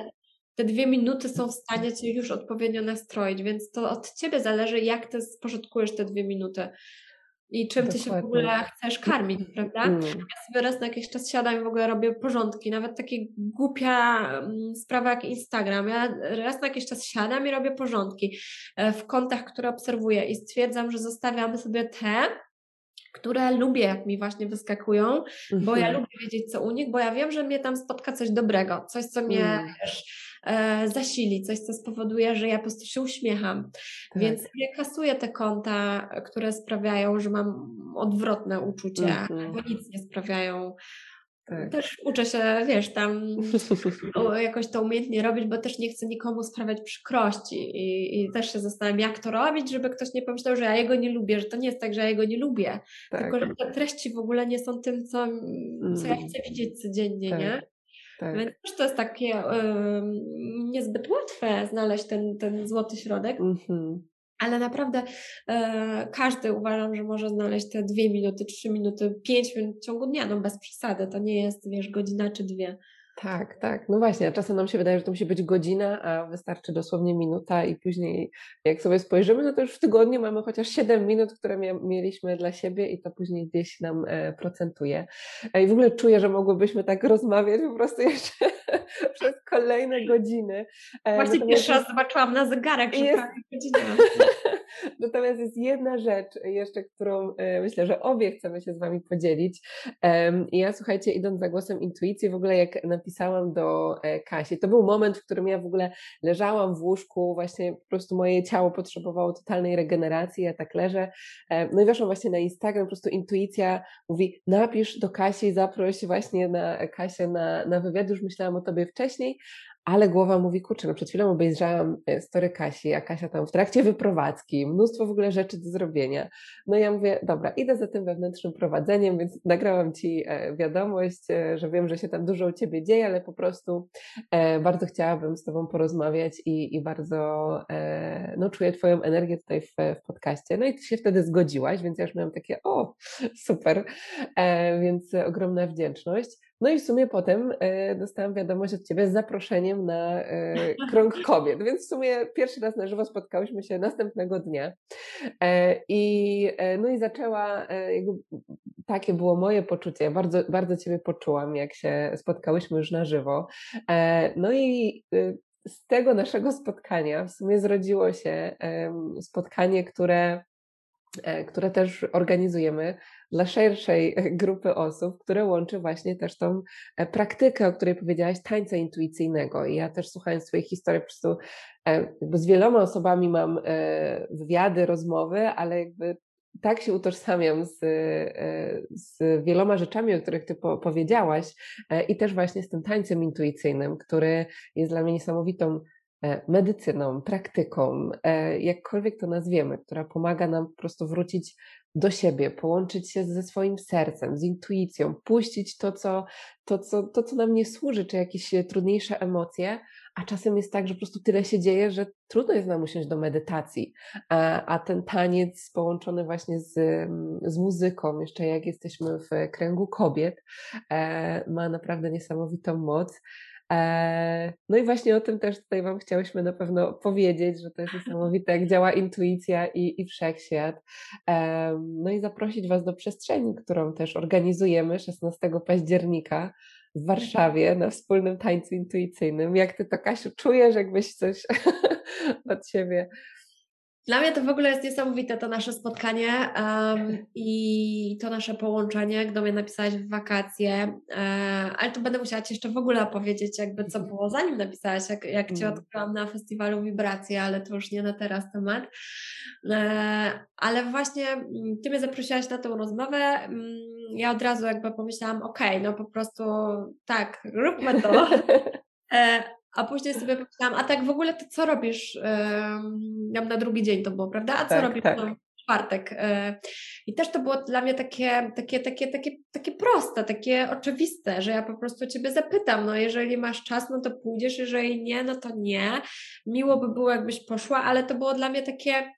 te dwie minuty są w stanie cię już odpowiednio nastroić, więc to od ciebie zależy, jak ty spożytkujesz te dwie minuty i czym Dokładnie. ty się w ogóle chcesz karmić, prawda? Mm. Ja sobie raz na jakiś czas siadam i w ogóle robię porządki, nawet takie głupia mm, sprawa jak Instagram. Ja raz na jakiś czas siadam i robię porządki e, w kontach, które obserwuję i stwierdzam, że zostawiam sobie te, które lubię, jak mi właśnie wyskakują, mm -hmm. bo ja mhm. lubię wiedzieć, co u nich, bo ja wiem, że mnie tam spotka coś dobrego, coś, co mnie, mm. wiesz, zasili, coś, co spowoduje, że ja po prostu się uśmiecham. Tak. Więc nie kasuję te konta, które sprawiają, że mam odwrotne uczucie, bo nic nie sprawiają. Tak. Też uczę się, wiesz, tam jakoś to umiejętnie robić, bo też nie chcę nikomu sprawiać przykrości i, i, też się zastanawiam, jak to robić, żeby ktoś nie pomyślał, że ja jego nie lubię, że to nie jest tak, że ja jego nie lubię, tak. tylko że te treści w ogóle nie są tym, co, co ja mm. chcę widzieć codziennie, tak. nie? Tak. Więc też to jest takie niezbyt łatwe znaleźć ten, ten złoty środek. Mm-hmm. Ale naprawdę e, każdy uważam, że może znaleźć te dwie minuty, trzy minuty, pięć minut w ciągu dnia, no bez przesady. To nie jest, wiesz, godzina czy dwie. Tak, tak. No właśnie, a czasem nam się wydaje, że to musi być godzina, a wystarczy dosłownie minuta i później jak sobie spojrzymy, no to już w tygodniu mamy chociaż 7 minut, które mieliśmy dla siebie i to później gdzieś nam e, procentuje. E, I w ogóle czuję, że mogłybyśmy tak rozmawiać po prostu jeszcze przez kolejne godziny. E, właśnie Natomiast pierwszy raz zobaczyłam na zegarek, że jest... godzinę. Natomiast jest jedna rzecz jeszcze, którą myślę, że obie chcemy się z Wami podzielić. I ja słuchajcie, idąc za głosem intuicji, w ogóle jak napisałam do e, Kasi. To był moment, w którym ja w ogóle leżałam w łóżku, właśnie po prostu moje ciało potrzebowało totalnej regeneracji, ja tak leżę. E, no i weszłam właśnie na Instagram, po prostu intuicja mówi, napisz do Kasi, zaproś właśnie na Kasię na, na wywiad, już myślałam o tobie wcześniej, ale głowa mówi, kurczę, no przed chwilą obejrzałam e, story Kasi, a Kasia tam w trakcie wyprowadzki, mnóstwo w ogóle rzeczy do zrobienia. No ja mówię, dobra, idę za tym wewnętrznym prowadzeniem, więc nagrałam Ci e, wiadomość, e, że wiem, że się tam dużo u Ciebie dzieje, ale po prostu bardzo chciałabym z Tobą porozmawiać i, i bardzo no, czuję Twoją energię tutaj w, w podcaście. No i Ty się wtedy zgodziłaś, więc ja już miałam takie, o, super, więc ogromna wdzięczność. No i w sumie potem e, dostałam wiadomość od Ciebie z zaproszeniem na e, krąg kobiet, więc w sumie pierwszy raz na żywo spotkałyśmy się następnego dnia. E, I, no i zaczęła, jakby, takie było moje poczucie, bardzo, bardzo Ciebie poczułam, jak się spotkałyśmy już na żywo. No i z tego naszego spotkania w sumie zrodziło się spotkanie, które które też organizujemy dla szerszej grupy osób, które łączy właśnie też tą e, praktykę, o której powiedziałaś, tańca intuicyjnego. I ja też słuchając Twojej historii, po prostu e, z wieloma osobami mam e, wywiady, rozmowy, ale jakby tak się utożsamiam z, z wieloma rzeczami, o których Ty po, powiedziałaś, i też właśnie z tym tańcem intuicyjnym, który jest dla mnie niesamowitą medycyną, praktyką, jakkolwiek to nazwiemy, która pomaga nam po prostu wrócić do siebie, połączyć się ze swoim sercem, z intuicją, puścić to, co, to, co, to, co nam nie służy, czy jakieś e, trudniejsze emocje, a czasem jest tak, że po prostu tyle się dzieje, że trudno jest nam usiąść do medytacji, a, a ten taniec połączony właśnie z, mm, z muzyką, jeszcze jak jesteśmy w kręgu kobiet, e, ma naprawdę niesamowitą moc. E, no i właśnie o tym też tutaj Wam chciałyśmy na pewno powiedzieć, że to jest niesamowite, jak działa intuicja i, i wszechświat. No i zaprosić Was do przestrzeni, którą też organizujemy 16 października w Warszawie na wspólnym tańcu intuicyjnym. Jak Ty to, Kasiu, czujesz, jakbyś coś od siebie dla mnie to w ogóle jest niesamowite to nasze spotkanie um, i to nasze połączenie, do mnie napisałaś w wakacje, e, ale tu będę musiała Ci jeszcze w ogóle opowiedzieć jakby co było zanim napisałaś, jak, jak Cię mm. odkryłam na festiwalu Wibracje, ale to już nie na teraz temat. E, ale właśnie mm, Ty mnie zaprosiłaś na tą rozmowę, mm, ja od razu jakby pomyślałam, okej, okay, no po prostu tak, róbmy to. E, a później sobie pomyślałam, a tak w ogóle to co robisz? Yy, na drugi dzień to było, prawda? A co tak, robisz tak. w czwartek? E, I też to było dla mnie takie, takie, takie, takie, takie proste, takie oczywiste, że ja po prostu Ciebie zapytam, no jeżeli masz czas, no to pójdziesz, jeżeli nie, no to nie. Miło by było, jakbyś poszła, ale to było dla mnie takie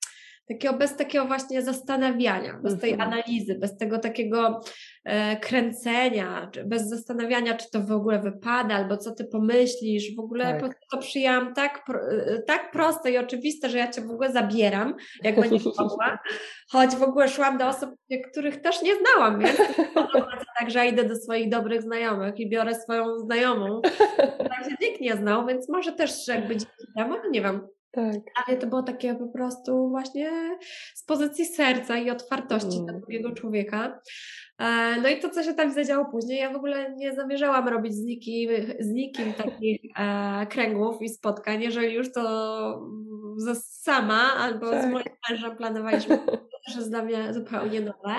takiego bez takiego właśnie zastanawiania, bez tej mhm. analizy, bez tego takiego e, kręcenia, bez zastanawiania, czy to w ogóle wypada, albo co ty pomyślisz. W ogóle tak. to przyjęłam tak, e, tak proste i oczywiste, że ja cię w ogóle zabieram, jak będziesz mogła. Choć w ogóle szłam do osób, których też nie znałam, więc także idę do swoich dobrych znajomych i biorę swoją znajomą. Tak się nikt nie znał, więc może też jakby dzięki temu, no nie wiem, tak. Ale to było takie po prostu właśnie z pozycji serca i otwartości mm. dla drugiego człowieka. E, no i to, co się tam zadziało później, ja w ogóle nie zamierzałam robić z nikim, z nikim takich e, kręgów i spotkań, jeżeli już to sama albo tak. z moim mężem planowaliśmy, to też jest dla mnie zupełnie nowe,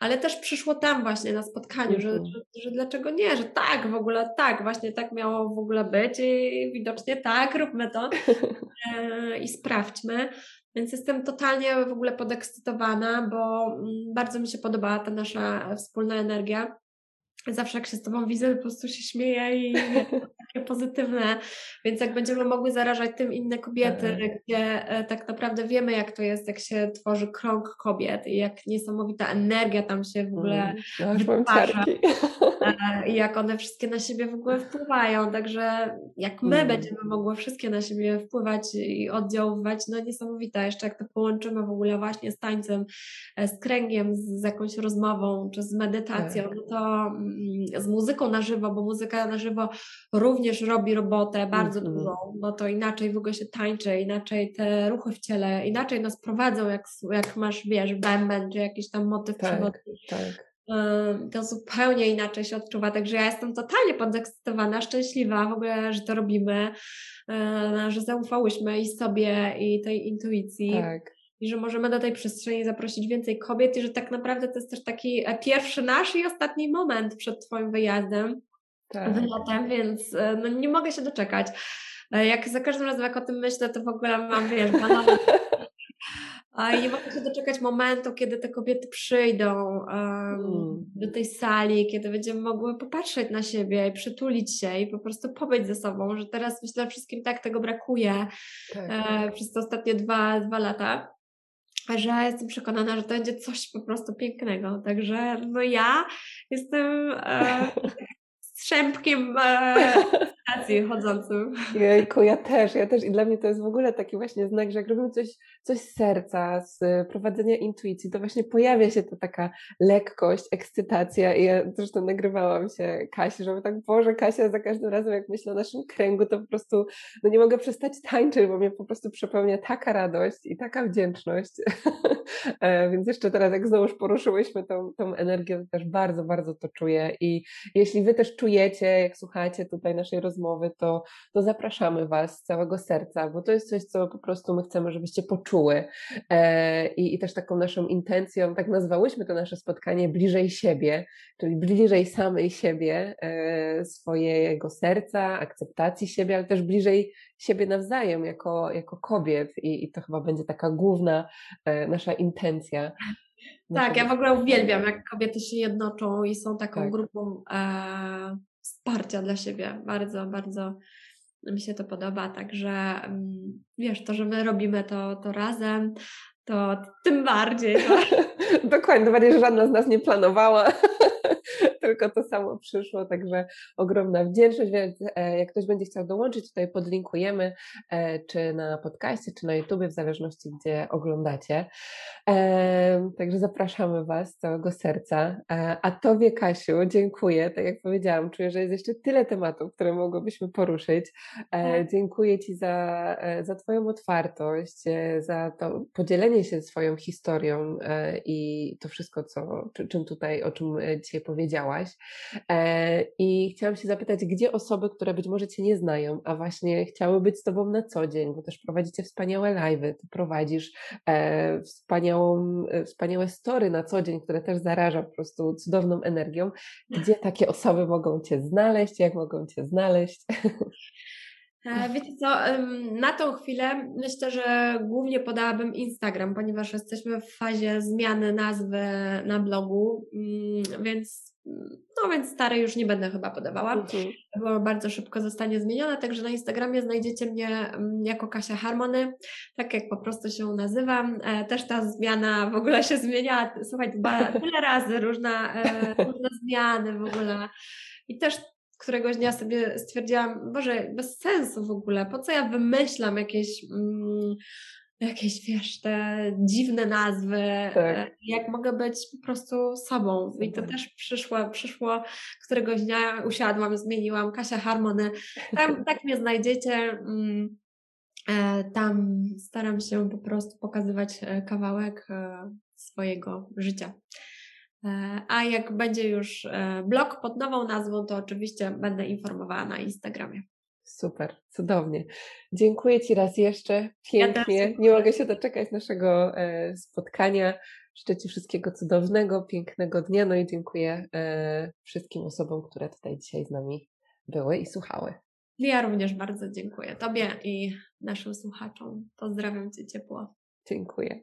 ale też przyszło tam właśnie na spotkaniu, że, mhm. że, że, dlaczego nie, że tak, w ogóle tak, właśnie tak miało w ogóle być i widocznie tak, róbmy to e, i sprawdźmy. Więc jestem totalnie w ogóle podekscytowana, bo mm, bardzo mi się podobała ta nasza wspólna energia. Zawsze jak się z Tobą widzę, po prostu się śmieję i takie pozytywne, więc jak będziemy mogły zarażać tym inne kobiety, tak. gdzie e, tak naprawdę wiemy jak to jest, jak się tworzy krąg kobiet i jak niesamowita energia tam się w ogóle mm, wytwarza e, i jak one wszystkie na siebie w ogóle wpływają, także jak my mm. będziemy mogły wszystkie na siebie wpływać i oddziaływać, no niesamowita, jeszcze jak to połączymy w ogóle właśnie z tańcem, e, z kręgiem, z jakąś rozmową czy z medytacją, tak. no to mm, z muzyką na żywo, bo muzyka na żywo również robi robotę bardzo mm -hmm. dużą, bo to inaczej w ogóle się tańczy, inaczej te ruchy w ciele, inaczej nas prowadzą, jak, jak masz, wiesz, bęben, czy jakiś tam motyw tak, przewodni. Tak. To zupełnie inaczej się odczuwa, także ja jestem totalnie podekscytowana, szczęśliwa w ogóle, że to robimy, że zaufałyśmy i sobie, i tej intuicji. Tak i że możemy do tej przestrzeni zaprosić więcej kobiet i że tak naprawdę to jest też taki e, pierwszy nasz i ostatni moment przed Twoim wyjazdem. tak. wylotem, więc e, no, nie mogę się doczekać. E, jak za każdym razem, jak o tym myślę, to w ogóle mam, wiesz, banalne i nie mogę się doczekać momentu, kiedy te kobiety przyjdą um, mm. do tej sali, kiedy będziemy mogły popatrzeć na siebie i przytulić się i po prostu pobyć ze sobą, że teraz myślę, że wszystkim tak tego brakuje tak. e, przez te ostatnie dwa, dwa lata że jestem przekonana, że to będzie coś po prostu pięknego. Także no ja jestem e, strzępkiem e, stacji chodzącym. Jejku, ja też, ja też i dla mnie to jest w ogóle taki właśnie znak, że jak robimy coś, coś z serca, z prowadzenia intuicji, to właśnie pojawia się ta taka lekkość, ekscytacja i ja zresztą nagrywałam się Kasi, żeby tak, Boże Kasia, za każdym razem jak myślę o naszym kręgu, to po prostu no nie mogę przestać tańczyć, bo mnie po prostu przepełnia taka radość i taka wdzięczność. E, więc jeszcze teraz, jak znowuż poruszyłyśmy tą, tą energię, to też bardzo, bardzo to czuję i jeśli Wy też czujecie, jak słuchacie tutaj naszej rozmowy, to, to zapraszamy Was z całego serca, bo to jest coś, co po prostu my chcemy, żebyście poczuły. E, I, I też taką naszą intencją, tak nazwałyśmy to nasze spotkanie bliżej siebie, czyli bliżej samej siebie, e, swojego serca, akceptacji siebie, ale też bliżej siebie nawzajem jako, jako kobiet. I, I to chyba będzie taka główna e, nasza intencja. Tak, ja w ogóle uwielbiam, jak kobiety się jednoczą i są taką tak. grupą e, wsparcia dla siebie. Bardzo, bardzo mi się to podoba. Także mm, wiesz, to, że my robimy to, to razem, to tym bardziej. To... Dokładnie, tym bardziej, że żadna z nas nie planowała tylko to samo przyszło, także ogromna wdzięczność, więc e, jak ktoś będzie chciał dołączyć, tutaj podlinkujemy, e, czy na podcaście, czy na YouTubie, w zależności gdzie oglądacie. E, także zapraszamy Was z całego serca. A Tobie, Kasiu, dziękuję. Tak jak powiedziałam, czuję, że jest jeszcze tyle tematów, które mogłybyśmy poruszyć. Tak. Dziękuję Ci za, za Twoją otwartość, za to podzielenie się swoją historią i to wszystko, co, czym tutaj, o czym dzisiaj powiedziałaś. E, I chciałam się zapytać, gdzie osoby, które być może Cię nie znają, a właśnie chciały być z Tobą na co dzień, bo też prowadzicie wspaniałe live'y, Ty prowadzisz e, wspaniałą, e, wspaniałe story na co dzień, które też zaraża po prostu cudowną energią. Gdzie takie osoby mogą Cię znaleźć, jak mogą Cię znaleźć? Wiecie co, na tą chwilę myślę, że głównie podałabym Instagram, ponieważ jesteśmy w fazie zmiany nazwy na blogu, mm, więc no więc stare już nie będę chyba podawała, mhm. bo bardzo szybko zostanie zmienione, także na Instagramie znajdziecie mnie mm, jako Kasia Harmony, tak jak po prostu się nazywam. E, też ta zmiana w ogóle się zmieniała, słuchajcie, tyle razy, różna, e, różne zmiany w ogóle. I też któregoś dnia sobie stwierdziłam, Boże, bez sensu w ogóle, po co ja wymyślam jakieś mm, jakieś, wiesz, te dziwne nazwy, tak. E, jak mogę być po prostu sobą. I to też przyszło, przyszło któregoś dnia, usiadłam, zmieniłam, Kasia Harmony, tam tak mnie znajdziecie, mm, e, tam staram się po prostu pokazywać e, kawałek swojego życia. A jak będzie już blog pod nową nazwą, to oczywiście będę informowała na Instagramie. Super, cudownie. Dziękuję Ci raz jeszcze. Pięknie. Ja Nie mogę się doczekać naszego e, spotkania. Życzę Ci wszystkiego cudownego, pięknego dnia. No i dziękuję e, wszystkim osobom, które tutaj dzisiaj z nami były i słuchały. Ja również bardzo dziękuję Tobie i naszym słuchaczom. Pozdrawiam Cię ciepło. Dziękuję.